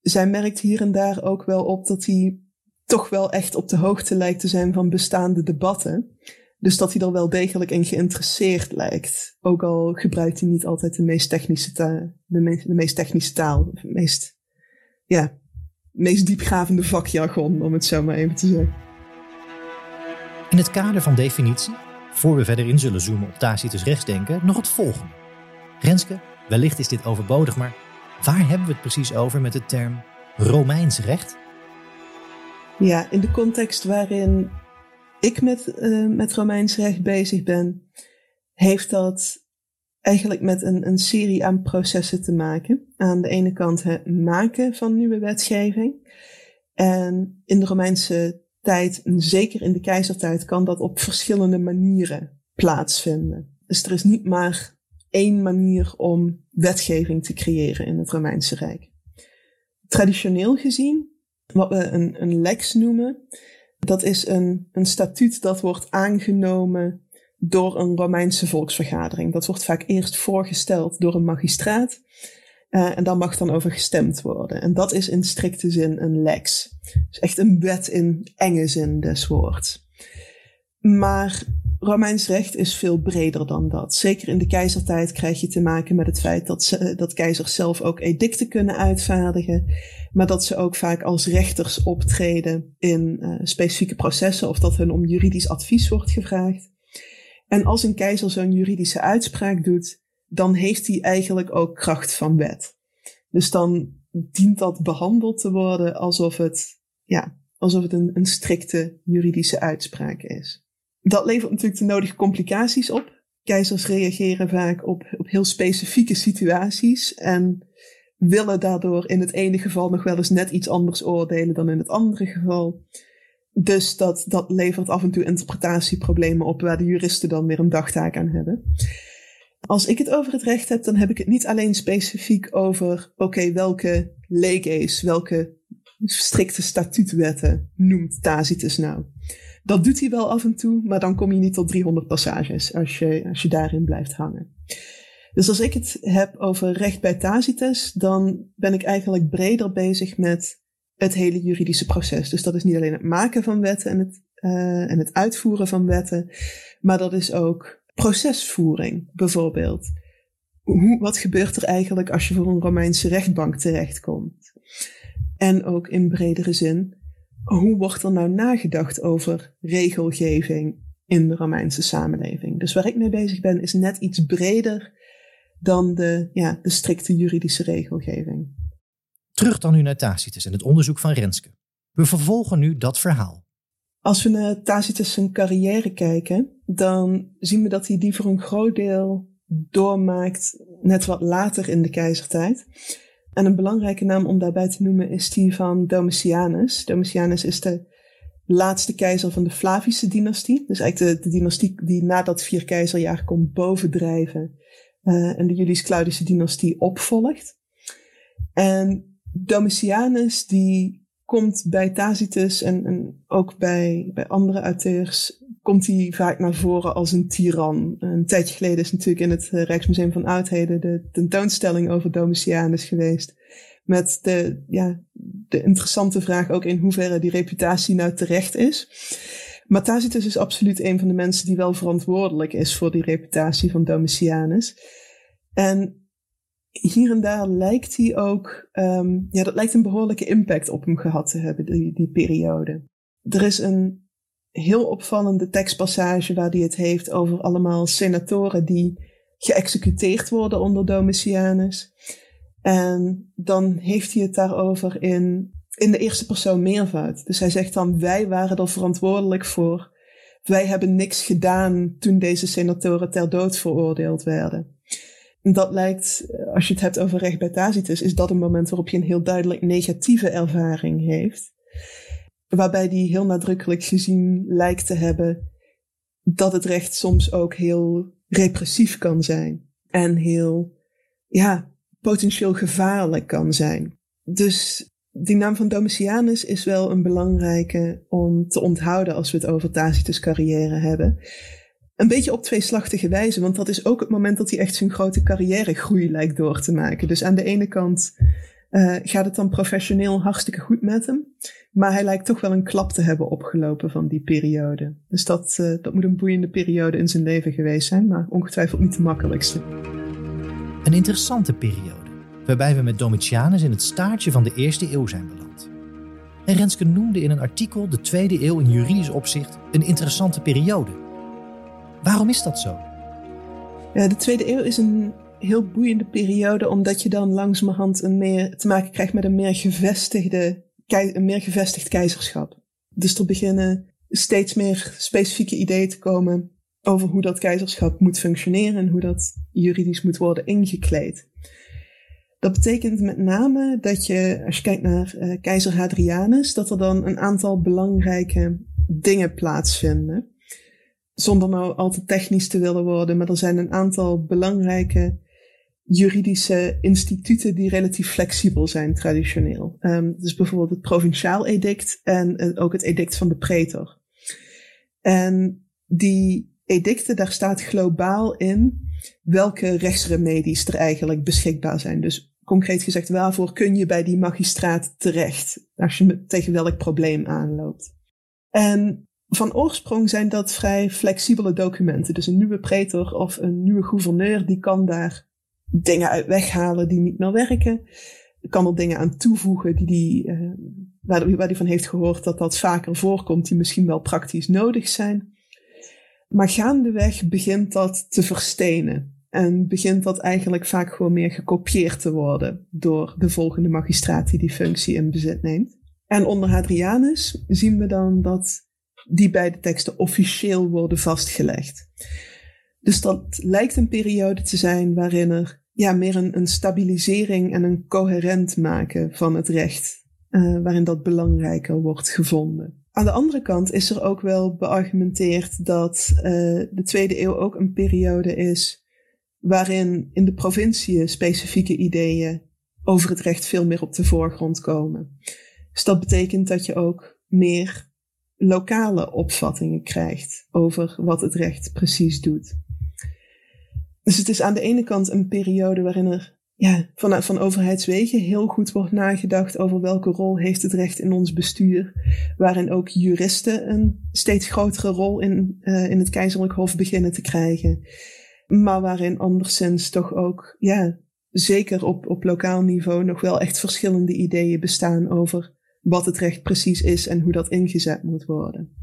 Zij merkt hier en daar ook wel op dat hij toch wel echt op de hoogte lijkt te zijn van bestaande debatten. Dus dat hij er wel degelijk in geïnteresseerd lijkt. Ook al gebruikt hij niet altijd de meest technische taal, de, meest, meest technische taal, meest, ja, meest diepgravende vakjargon, om het zo maar even te zeggen. In het kader van definitie, voor we verder in zullen zoomen op Tacitus rechtsdenken, nog het volgende. Renske, wellicht is dit overbodig, maar waar hebben we het precies over met de term Romeins recht? Ja, in de context waarin ik met, uh, met Romeins recht bezig ben, heeft dat eigenlijk met een, een serie aan processen te maken. Aan de ene kant het maken van nieuwe wetgeving. En in de Romeinse tijd, en zeker in de keizertijd, kan dat op verschillende manieren plaatsvinden. Dus er is niet maar één manier om wetgeving te creëren in het Romeinse Rijk. Traditioneel gezien, wat we een, een lex noemen, dat is een, een statuut dat wordt aangenomen door een Romeinse volksvergadering. Dat wordt vaak eerst voorgesteld door een magistraat. Uh, en daar mag dan over gestemd worden. En dat is in strikte zin een lex. Dus echt een wet in enge zin des woords. Maar Romeins recht is veel breder dan dat. Zeker in de keizertijd krijg je te maken met het feit dat, ze, dat keizers zelf ook edicten kunnen uitvaardigen. Maar dat ze ook vaak als rechters optreden in uh, specifieke processen of dat hun om juridisch advies wordt gevraagd. En als een keizer zo'n juridische uitspraak doet, dan heeft hij eigenlijk ook kracht van wet. Dus dan dient dat behandeld te worden alsof het, ja, alsof het een, een strikte juridische uitspraak is. Dat levert natuurlijk de nodige complicaties op. Keizers reageren vaak op, op heel specifieke situaties en willen daardoor in het ene geval nog wel eens net iets anders oordelen dan in het andere geval. Dus dat, dat levert af en toe interpretatieproblemen op waar de juristen dan weer een dagtaak aan hebben. Als ik het over het recht heb, dan heb ik het niet alleen specifiek over, oké, welke leges, welke strikte statuutwetten noemt Tacitus nou? Dat doet hij wel af en toe, maar dan kom je niet tot 300 passages als je, als je daarin blijft hangen. Dus als ik het heb over recht bij Tacitus, dan ben ik eigenlijk breder bezig met het hele juridische proces. Dus dat is niet alleen het maken van wetten en het, uh, en het uitvoeren van wetten, maar dat is ook procesvoering bijvoorbeeld. Hoe, wat gebeurt er eigenlijk als je voor een Romeinse rechtbank terechtkomt? En ook in bredere zin, hoe wordt er nou nagedacht over regelgeving in de Romeinse samenleving? Dus waar ik mee bezig ben is net iets breder dan de, ja, de strikte juridische regelgeving. Terug dan nu naar Tacitus en het onderzoek van Renske. We vervolgen nu dat verhaal. Als we naar Tacitus zijn carrière kijken, dan zien we dat hij die voor een groot deel doormaakt net wat later in de keizertijd. En een belangrijke naam om daarbij te noemen is die van Domitianus. Domitianus is de laatste keizer van de Flavische dynastie. Dus eigenlijk de, dynastie die na dat vier keizerjaar komt bovendrijven uh, en de Julius-Claudische dynastie opvolgt. En Domitianus die komt bij Tacitus en, en ook bij, bij andere auteurs komt hij vaak naar voren als een tiran. Een tijdje geleden is natuurlijk in het eh, Rijksmuseum van Oudheden de tentoonstelling over Domitianus geweest. Met de, ja, de interessante vraag ook in hoeverre die reputatie nou terecht is. Maar Tacitus is absoluut een van de mensen die wel verantwoordelijk is voor die reputatie van Domitianus. En hier en daar lijkt hij ook, um, ja, dat lijkt een behoorlijke impact op hem gehad te hebben, die, die periode. Er is een heel opvallende tekstpassage waar hij het heeft over allemaal senatoren die geëxecuteerd worden onder Domitianus. En dan heeft hij het daarover in, in de eerste persoon meervoud. Dus hij zegt dan, wij waren er verantwoordelijk voor. Wij hebben niks gedaan toen deze senatoren ter dood veroordeeld werden dat lijkt, als je het hebt over recht bij Tacitus, is dat een moment waarop je een heel duidelijk negatieve ervaring heeft. Waarbij die heel nadrukkelijk gezien lijkt te hebben dat het recht soms ook heel repressief kan zijn. En heel, ja, potentieel gevaarlijk kan zijn. Dus die naam van Domitianus is wel een belangrijke om te onthouden als we het over Tacitus' carrière hebben. Een beetje op tweeslachtige wijze, want dat is ook het moment dat hij echt zijn grote carrièregroei lijkt door te maken. Dus aan de ene kant uh, gaat het dan professioneel hartstikke goed met hem, maar hij lijkt toch wel een klap te hebben opgelopen van die periode. Dus dat, uh, dat moet een boeiende periode in zijn leven geweest zijn, maar ongetwijfeld niet de makkelijkste. Een interessante periode waarbij we met Domitianus in het staartje van de eerste eeuw zijn beland. En Renske noemde in een artikel de tweede eeuw in juridisch opzicht een interessante periode. Waarom is dat zo? De tweede eeuw is een heel boeiende periode, omdat je dan langzamerhand een meer, te maken krijgt met een meer, gevestigde, een meer gevestigd keizerschap. Dus er beginnen steeds meer specifieke ideeën te komen over hoe dat keizerschap moet functioneren en hoe dat juridisch moet worden ingekleed. Dat betekent met name dat je, als je kijkt naar uh, keizer Hadrianus, dat er dan een aantal belangrijke dingen plaatsvinden. Zonder nou al te technisch te willen worden, maar er zijn een aantal belangrijke juridische instituten die relatief flexibel zijn traditioneel. Um, dus bijvoorbeeld het provinciaal edict en ook het edict van de pretor. En die edicten, daar staat globaal in welke rechtsremedies er eigenlijk beschikbaar zijn. Dus concreet gezegd, waarvoor kun je bij die magistraat terecht als je tegen welk probleem aanloopt. En van oorsprong zijn dat vrij flexibele documenten. Dus een nieuwe pretor of een nieuwe gouverneur, die kan daar dingen uit weghalen die niet meer werken. Kan er dingen aan toevoegen die die, uh, waar, waar die van heeft gehoord dat dat vaker voorkomt, die misschien wel praktisch nodig zijn. Maar gaandeweg begint dat te verstenen. En begint dat eigenlijk vaak gewoon meer gekopieerd te worden door de volgende magistraat die die functie in bezit neemt. En onder Hadrianus zien we dan dat die beide teksten officieel worden vastgelegd. Dus dat lijkt een periode te zijn waarin er ja, meer een, een stabilisering en een coherent maken van het recht, uh, waarin dat belangrijker wordt gevonden. Aan de andere kant is er ook wel beargumenteerd dat uh, de tweede eeuw ook een periode is waarin in de provinciën specifieke ideeën over het recht veel meer op de voorgrond komen. Dus dat betekent dat je ook meer lokale opvattingen krijgt over wat het recht precies doet. Dus het is aan de ene kant een periode waarin er ja, vanuit van overheidswegen heel goed wordt nagedacht over welke rol heeft het recht in ons bestuur, waarin ook juristen een steeds grotere rol in, uh, in het keizerlijk hof beginnen te krijgen maar waarin anderszins toch ook, ja, zeker op, op lokaal niveau nog wel echt verschillende ideeën bestaan over wat het recht precies is en hoe dat ingezet moet worden.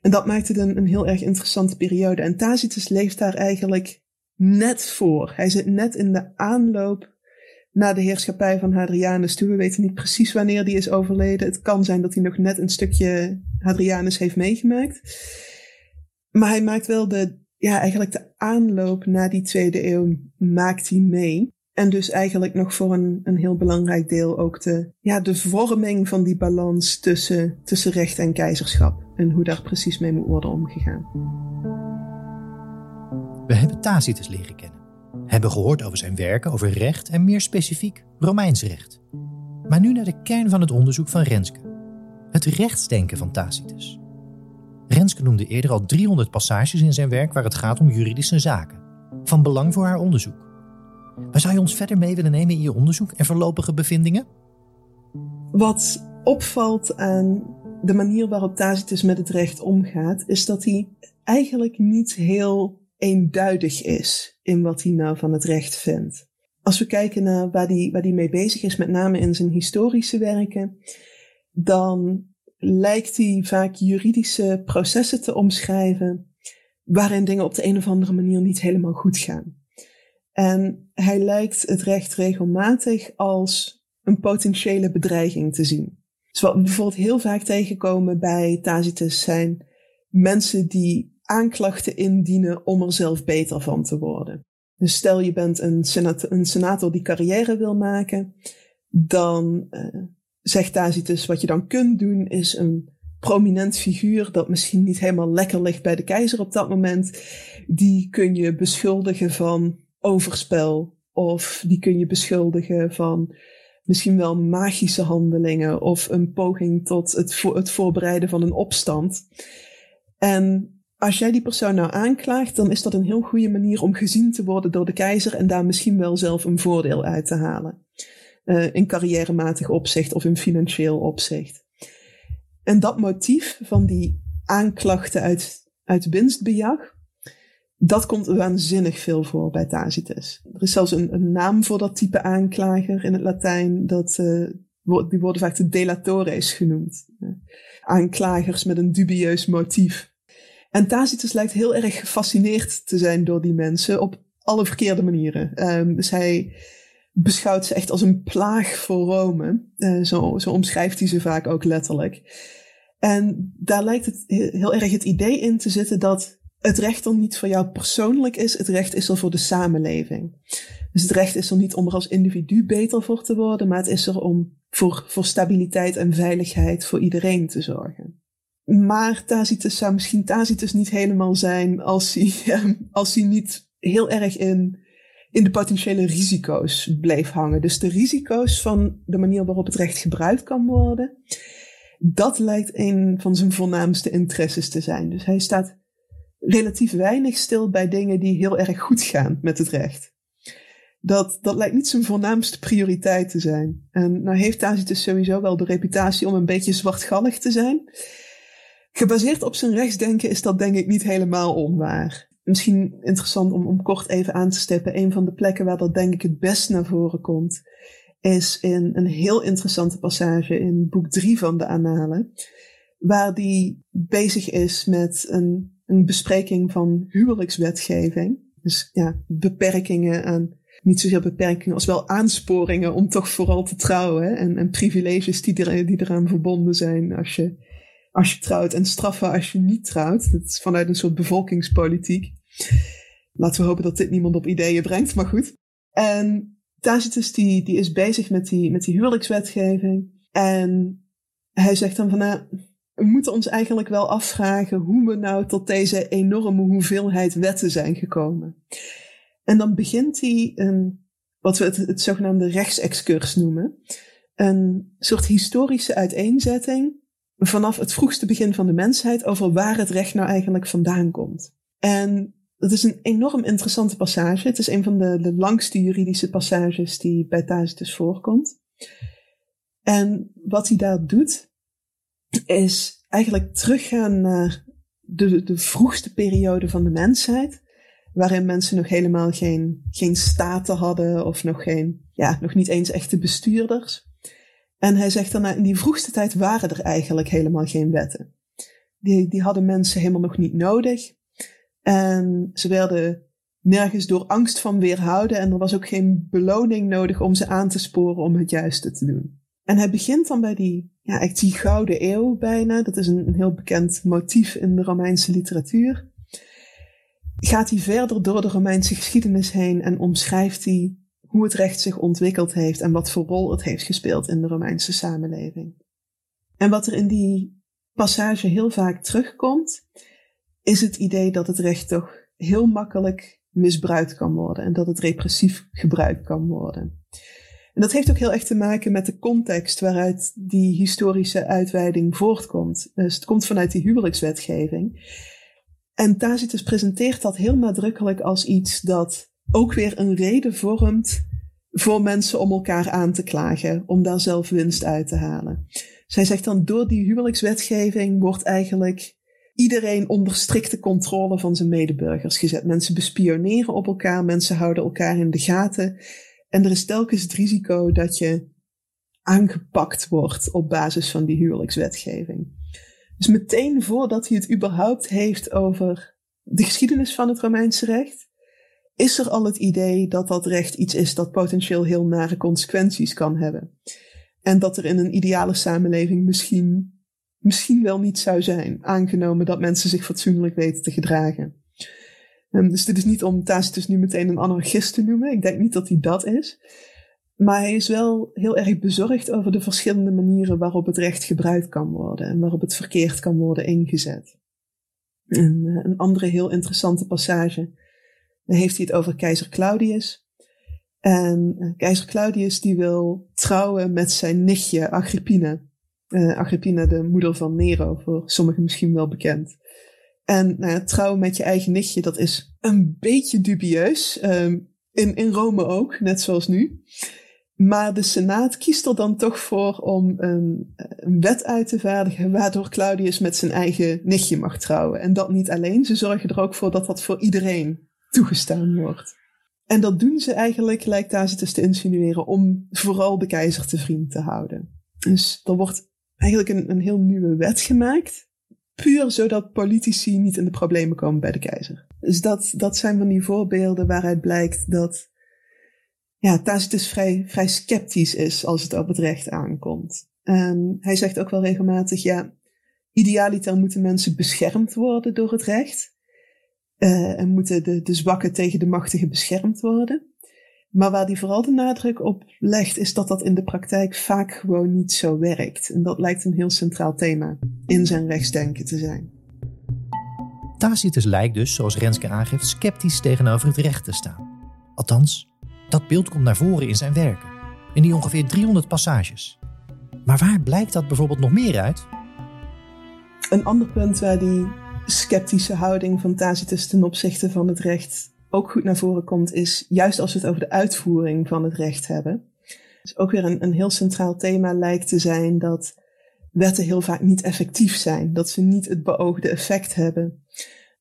En dat maakt het een, een heel erg interessante periode. En Tacitus leeft daar eigenlijk net voor. Hij zit net in de aanloop naar de heerschappij van Hadrianus toe. We weten niet precies wanneer die is overleden. Het kan zijn dat hij nog net een stukje Hadrianus heeft meegemaakt. Maar hij maakt wel de, ja, eigenlijk de aanloop naar die tweede eeuw maakt hij mee. En dus eigenlijk nog voor een, een heel belangrijk deel ook de, ja, de vorming van die balans tussen, tussen recht en keizerschap. En hoe daar precies mee moet worden omgegaan. We hebben Tacitus leren kennen. Hebben gehoord over zijn werken over recht en meer specifiek Romeins recht. Maar nu naar de kern van het onderzoek van Renske. Het rechtsdenken van Tacitus. Renske noemde eerder al 300 passages in zijn werk waar het gaat om juridische zaken. Van belang voor haar onderzoek. Maar zou je ons verder mee willen nemen in je onderzoek en voorlopige bevindingen? Wat opvalt aan de manier waarop Tacitus met het recht omgaat, is dat hij eigenlijk niet heel eenduidig is in wat hij nou van het recht vindt. Als we kijken naar waar hij, waar hij mee bezig is, met name in zijn historische werken, dan lijkt hij vaak juridische processen te omschrijven waarin dingen op de een of andere manier niet helemaal goed gaan. En hij lijkt het recht regelmatig als een potentiële bedreiging te zien. Dus wat we bijvoorbeeld heel vaak tegenkomen bij Tacitus zijn mensen die aanklachten indienen om er zelf beter van te worden. Dus stel je bent een, senator, een senator die carrière wil maken, dan uh, zegt Tacitus, wat je dan kunt doen is een prominent figuur dat misschien niet helemaal lekker ligt bij de keizer op dat moment, die kun je beschuldigen van overspel of die kun je beschuldigen van misschien wel magische handelingen of een poging tot het, het voorbereiden van een opstand. En als jij die persoon nou aanklaagt, dan is dat een heel goede manier om gezien te worden door de keizer en daar misschien wel zelf een voordeel uit te halen. Uh, in carrièrematig opzicht of in financieel opzicht. En dat motief van die aanklachten uit, uit winstbejag, dat komt waanzinnig veel voor bij Tacitus. Er is zelfs een, een naam voor dat type aanklager in het Latijn. Dat, uh, die worden vaak de delatores genoemd. Uh, aanklagers met een dubieus motief. En Tacitus lijkt heel erg gefascineerd te zijn door die mensen op alle verkeerde manieren. Um, dus hij beschouwt ze echt als een plaag voor Rome. Uh, zo, zo omschrijft hij ze vaak ook letterlijk. En daar lijkt het heel erg het idee in te zitten dat het recht dan niet voor jou persoonlijk is, het recht is er voor de samenleving. Dus het recht is er niet om er als individu beter voor te worden, maar het is er om voor, voor stabiliteit en veiligheid voor iedereen te zorgen. Maar Tacitus zou misschien Tacitus niet helemaal zijn als hij, [LAUGHS] als hij niet heel erg in, in de potentiële risico's bleef hangen. Dus de risico's van de manier waarop het recht gebruikt kan worden, dat lijkt een van zijn voornaamste interesses te zijn. Dus hij staat relatief weinig stil bij dingen die heel erg goed gaan met het recht. Dat, dat lijkt niet zijn voornaamste prioriteit te zijn. En nou heeft Tacitus sowieso wel de reputatie om een beetje zwartgallig te zijn. Gebaseerd op zijn rechtsdenken is dat denk ik niet helemaal onwaar. Misschien interessant om, om kort even aan te stippen. Een van de plekken waar dat denk ik het best naar voren komt, is in een heel interessante passage in boek 3 van de Annalen. Waar die bezig is met een, een bespreking van huwelijkswetgeving. Dus ja, beperkingen aan, niet zozeer beperkingen als wel aansporingen om toch vooral te trouwen. En, en privileges die, er, die eraan verbonden zijn als je als je trouwt en straffen als je niet trouwt. Dat is vanuit een soort bevolkingspolitiek. Laten we hopen dat dit niemand op ideeën brengt, maar goed. En Tacitus die, die is bezig met die, met die huwelijkswetgeving. En hij zegt dan van, nou, we moeten ons eigenlijk wel afvragen hoe we nou tot deze enorme hoeveelheid wetten zijn gekomen. En dan begint hij een, wat we het, zogenaamde rechtsexcurs noemen. Een soort historische uiteenzetting vanaf het vroegste begin van de mensheid over waar het recht nou eigenlijk vandaan komt. En dat is een enorm interessante passage. Het is een van de, de langste juridische passages die bij Tacitus voorkomt. En wat hij daar doet, is eigenlijk teruggaan naar de, de vroegste periode van de mensheid, waarin mensen nog helemaal geen, geen staten hadden of nog, geen, ja, nog niet eens echte bestuurders. En hij zegt dan, in die vroegste tijd waren er eigenlijk helemaal geen wetten. Die, die hadden mensen helemaal nog niet nodig. En ze werden nergens door angst van weerhouden. En er was ook geen beloning nodig om ze aan te sporen om het juiste te doen. En hij begint dan bij die, ja, echt die gouden eeuw bijna. Dat is een, een heel bekend motief in de Romeinse literatuur. Gaat hij verder door de Romeinse geschiedenis heen en omschrijft hij hoe het recht zich ontwikkeld heeft en wat voor rol het heeft gespeeld in de Romeinse samenleving. En wat er in die passage heel vaak terugkomt, is het idee dat het recht toch heel makkelijk misbruikt kan worden en dat het repressief gebruikt kan worden. En dat heeft ook heel erg te maken met de context waaruit die historische uitweiding voortkomt. Dus het komt vanuit die huwelijkswetgeving. En Tacitus presenteert dat heel nadrukkelijk als iets dat ook weer een reden vormt voor mensen om elkaar aan te klagen, om daar zelf winst uit te halen. Zij zegt dan, door die huwelijkswetgeving wordt eigenlijk iedereen onder strikte controle van zijn medeburgers gezet. Mensen bespioneren op elkaar, mensen houden elkaar in de gaten. En er is telkens het risico dat je aangepakt wordt op basis van die huwelijkswetgeving. Dus meteen voordat hij het überhaupt heeft over de geschiedenis van het Romeinse recht, is er al het idee dat dat recht iets is dat potentieel heel nare consequenties kan hebben. En dat er in een ideale samenleving misschien, misschien wel niet zou zijn, aangenomen dat mensen zich fatsoenlijk weten te gedragen. Um, dus dit is niet om Tacitus nu meteen een anarchist te noemen. Ik denk niet dat hij dat is. Maar hij is wel heel erg bezorgd over de verschillende manieren waarop het recht gebruikt kan worden en waarop het verkeerd kan worden ingezet. En, uh, een andere heel interessante passage dan heeft hij het over keizer Claudius. En uh, keizer Claudius die wil trouwen met zijn nichtje Agrippina. Uh, Agrippina, de moeder van Nero, voor sommigen misschien wel bekend. En ja, trouwen met je eigen nichtje, dat is een beetje dubieus. Um, in, in Rome ook, net zoals nu. Maar de Senaat kiest er dan toch voor om een, een, wet uit te vaardigen waardoor Claudius met zijn eigen nichtje mag trouwen. En dat niet alleen, ze zorgen er ook voor dat dat voor iedereen toegestaan wordt. En dat doen ze eigenlijk, lijkt Tacitus te insinueren, om vooral de keizer te vriend te houden. Dus er wordt eigenlijk een, een heel nieuwe wet gemaakt, puur zodat politici niet in de problemen komen bij de keizer. Dus dat, dat zijn van die voorbeelden waaruit blijkt dat ja, Tacitus vrij, vrij sceptisch is als het op het recht aankomt. En hij zegt ook wel regelmatig, ja, idealiter moeten mensen beschermd worden door het recht. Uh, en moeten de, de zwakken tegen de machtigen beschermd worden. Maar waar hij vooral de nadruk op legt, is dat dat in de praktijk vaak gewoon niet zo werkt. En dat lijkt een heel centraal thema in zijn rechtsdenken te zijn. Tacitus lijkt dus, zoals Renske aangeeft, sceptisch tegenover het recht te staan. Althans, dat beeld komt naar voren in zijn werken, in die ongeveer 300 passages. Maar waar blijkt dat bijvoorbeeld nog meer uit? Een ander punt waar die sceptische houding van Tacitus ten opzichte van het recht ook goed naar voren komt, is juist als we het over de uitvoering van het recht hebben. Dus ook weer een, een heel centraal thema lijkt te zijn dat wetten heel vaak niet effectief zijn, dat ze niet het beoogde effect hebben.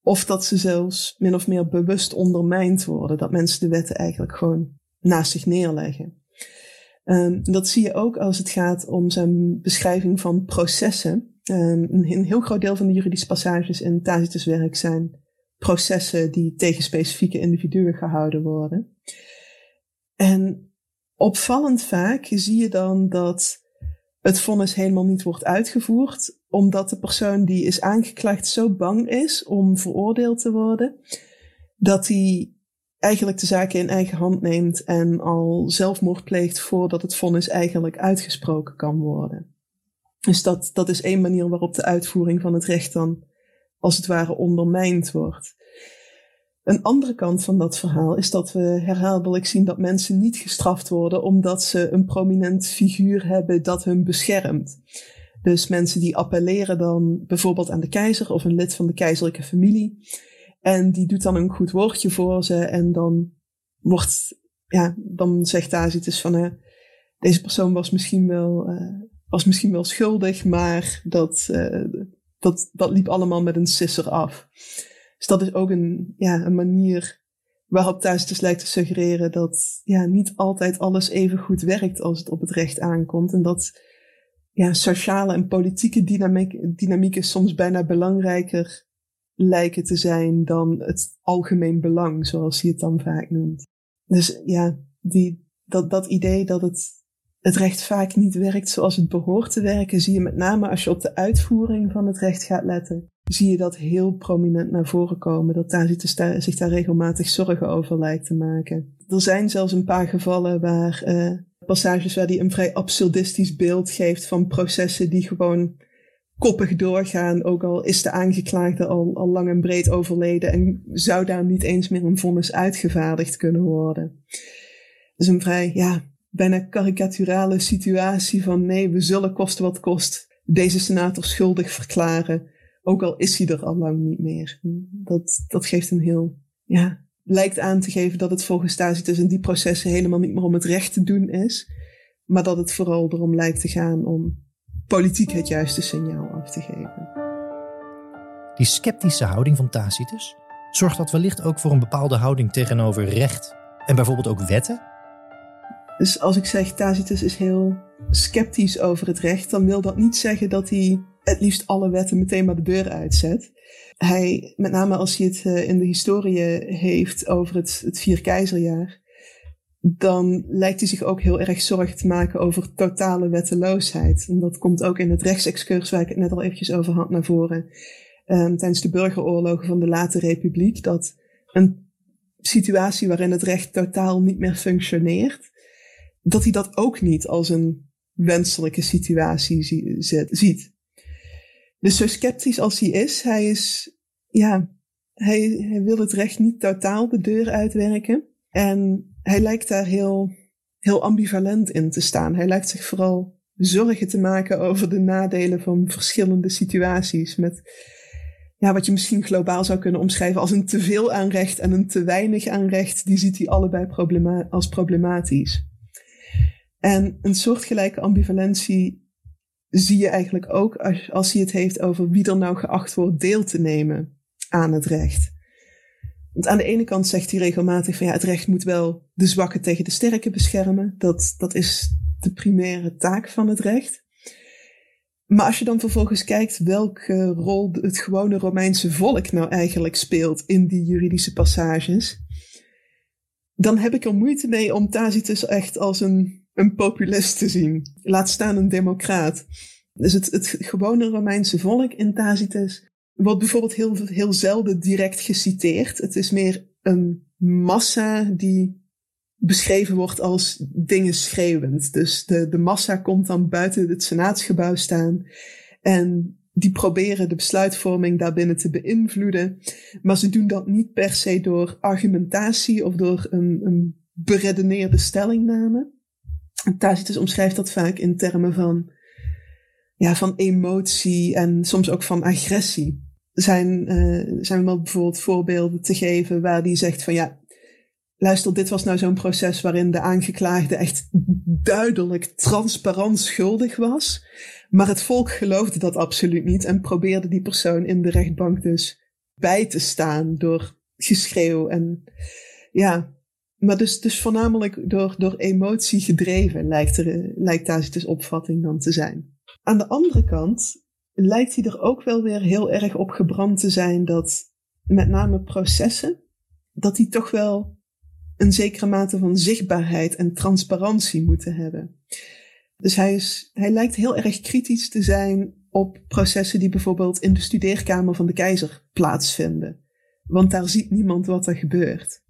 Of dat ze zelfs min of meer bewust ondermijnd worden, dat mensen de wetten eigenlijk gewoon naast zich neerleggen. Um, dat zie je ook als het gaat om zijn beschrijving van processen. Um, een, heel groot deel van de juridische passages in Tacitus werk zijn processen die tegen specifieke individuen gehouden worden. En opvallend vaak zie je dan dat het vonnis helemaal niet wordt uitgevoerd, omdat de persoon die is aangeklaagd zo bang is om veroordeeld te worden, dat hij eigenlijk de zaken in eigen hand neemt en al zelfmoord pleegt voordat het vonnis eigenlijk uitgesproken kan worden. Dus dat, dat is één manier waarop de uitvoering van het recht dan als het ware ondermijnd wordt. Een andere kant van dat verhaal is dat we herhaaldelijk zien dat mensen niet gestraft worden omdat ze een prominent figuur hebben dat hun beschermt. Dus mensen die appelleren dan bijvoorbeeld aan de keizer of een lid van de keizerlijke familie. En die doet dan een goed woordje voor ze en dan wordt, ja, dan zegt Tacitus van, uh, deze persoon was misschien wel, uh, was misschien wel schuldig, maar dat, uh, dat, dat liep allemaal met een sisser af. Dus dat is ook een, ja, een manier waarop Tacitus lijkt te suggereren dat ja, niet altijd alles even goed werkt als het op het recht aankomt. En dat ja, sociale en politieke dynamiek, dynamieken soms bijna belangrijker lijken te zijn dan het algemeen belang, zoals hij het dan vaak noemt. Dus ja, die, dat, dat idee dat het, het recht vaak niet werkt zoals het behoort te werken, zie je met name als je op de uitvoering van het recht gaat letten. Zie je dat heel prominent naar voren komen, dat daar zich daar regelmatig zorgen over lijkt te maken. Er zijn zelfs een paar gevallen waar uh, passages waar hij een vrij absurdistisch beeld geeft van processen die gewoon koppig doorgaan, ook al is de aangeklaagde al, al lang en breed overleden en zou daar niet eens meer een vonnis uitgevaardigd kunnen worden. Dus een vrij, ja, bijna karikaturale situatie van nee, we zullen kosten wat kost deze senator schuldig verklaren, ook al is hij er al lang niet meer. Dat, dat geeft een heel, ja, lijkt aan te geven dat het volgens Tacitus in die processen helemaal niet meer om het recht te doen is, maar dat het vooral erom lijkt te gaan om politiek het juiste signaal af te geven. Die sceptische houding van Tacitus zorgt dat wellicht ook voor een bepaalde houding tegenover recht en bijvoorbeeld ook wetten? Dus als ik zeg Tacitus is heel sceptisch over het recht, dan wil dat niet zeggen dat hij het liefst alle wetten meteen maar de deur uitzet. Hij, met name als hij het eh, in de historie heeft over het, het vier keizerjaar, dan lijkt hij zich ook heel erg zorgen te maken over totale wetteloosheid. En dat komt ook in het rechtsexcurs waar ik het net al eventjes over had naar voren. Um, tijdens de burgeroorlogen van de late republiek, dat een situatie waarin het recht totaal niet meer functioneert, dat hij dat ook niet als een wenselijke situatie ziet. Dus zo sceptisch als hij is, hij is, ja, hij, hij wil het recht niet totaal de deur uitwerken. En hij lijkt daar heel, heel ambivalent in te staan. Hij lijkt zich vooral zorgen te maken over de nadelen van verschillende situaties. Met ja, wat je misschien globaal zou kunnen omschrijven als een teveel aan recht en een te weinig aan recht. Die ziet hij allebei als problematisch. En een soortgelijke ambivalentie zie je eigenlijk ook als, als hij het heeft over wie er nou geacht wordt deel te nemen aan het recht. Want aan de ene kant zegt hij regelmatig van ja, het recht moet wel de zwakke tegen de sterke beschermen. Dat, dat is de primaire taak van het recht. Maar als je dan vervolgens kijkt welke rol het gewone Romeinse volk nou eigenlijk speelt in die juridische passages, dan heb ik er moeite mee om Tacitus echt als een, een populist te zien. Laat staan een democraat. Dus het, het gewone Romeinse volk in Tacitus wordt bijvoorbeeld heel, heel zelden direct geciteerd. Het is meer een massa die beschreven wordt als dingen schreeuwend. Dus de, de massa komt dan buiten het senaatsgebouw staan en die proberen de besluitvorming daarbinnen te beïnvloeden. Maar ze doen dat niet per se door argumentatie of door een, een beredeneerde stellingname. Tacitus omschrijft dat vaak in termen van, ja, van emotie en soms ook van agressie. Zijn, uh, zijn wel bijvoorbeeld voorbeelden te geven waar hij zegt van ja, luister, dit was nou zo'n proces waarin de aangeklaagde echt duidelijk transparant schuldig was. Maar het volk geloofde dat absoluut niet en probeerde die persoon in de rechtbank dus bij te staan door geschreeuw en ja. Maar dus, dus voornamelijk door, door emotie gedreven lijkt, er, lijkt Tacitus opvatting dan te zijn. Aan de andere kant lijkt hij er ook wel weer heel erg op gebrand te zijn dat met name processen, dat die toch wel een zekere mate van zichtbaarheid en transparantie moeten hebben. Dus hij, is, hij lijkt heel erg kritisch te zijn op processen die bijvoorbeeld in de studeerkamer van de keizer plaatsvinden. Want daar ziet niemand wat er gebeurt.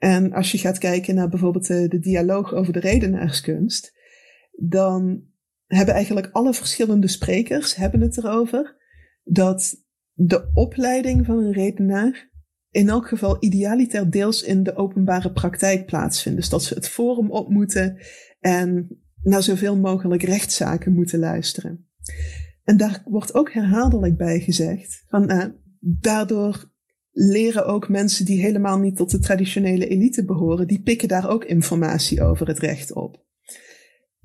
En als je gaat kijken naar bijvoorbeeld de, de dialoog over de redenaarskunst, dan hebben eigenlijk alle verschillende sprekers hebben het erover dat de opleiding van een redenaar in elk geval idealiter deels in de openbare praktijk plaatsvindt. Dus dat ze het forum op moeten en naar zoveel mogelijk rechtszaken moeten luisteren. En daar wordt ook herhaaldelijk bij gezegd van uh, daardoor leren ook mensen die helemaal niet tot de traditionele elite behoren, die pikken daar ook informatie over het recht op.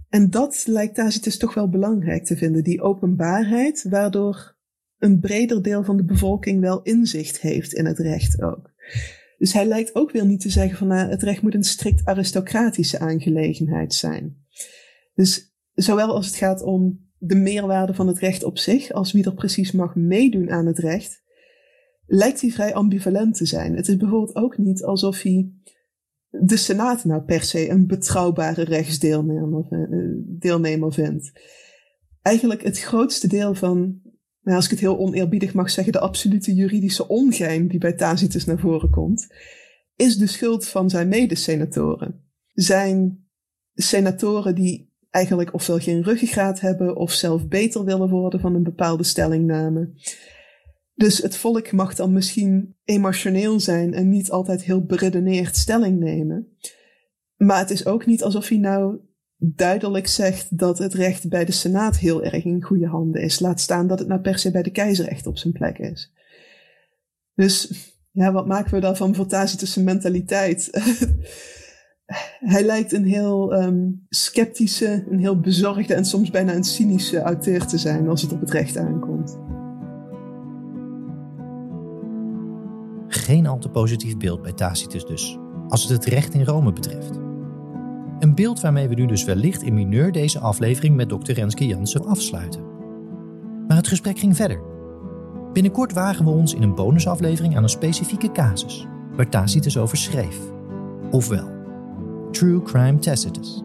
En dat lijkt Tacitus toch wel belangrijk te vinden, die openbaarheid, waardoor een breder deel van de bevolking wel inzicht heeft in het recht ook. Dus hij lijkt ook weer niet te zeggen van nou, het recht moet een strikt aristocratische aangelegenheid zijn. Dus zowel als het gaat om de meerwaarde van het recht op zich, als wie er precies mag meedoen aan het recht, lijkt hij vrij ambivalent te zijn. Het is bijvoorbeeld ook niet alsof hij de Senaat nou per se een betrouwbare rechtsdeelnemer eh, vindt. Eigenlijk het grootste deel van nou, als ik het heel oneerbiedig mag zeggen, de absolute juridische ongein die bij Tacitus naar voren komt, is de schuld van zijn medesenatoren. Zijn senatoren die eigenlijk ofwel geen ruggengraat hebben of zelf beter willen worden van een bepaalde stellingname. Dus het volk mag dan misschien emotioneel zijn en niet altijd heel beredeneerd stelling nemen. Maar het is ook niet alsof hij nou duidelijk zegt dat het recht bij de Senaat heel erg in goede handen is. Laat staan dat het nou per se bij de keizer echt op zijn plek is. Dus ja, wat maken we daarvan voor Tacitus' mentaliteit? [LAUGHS] Hij lijkt een heel um, sceptische, een heel bezorgde en soms bijna een cynische auteur te zijn als het op het recht aankomt. Geen al te positief beeld bij Tacitus dus, als het het recht in Rome betreft. Een beeld waarmee we nu dus wellicht in mineur deze aflevering met Dr. Renske Jansen afsluiten. Maar het gesprek ging verder. Binnenkort wagen we ons in een bonusaflevering aan een specifieke casus, waar Tacitus over schreef. Ofwel, True Crime Tacitus.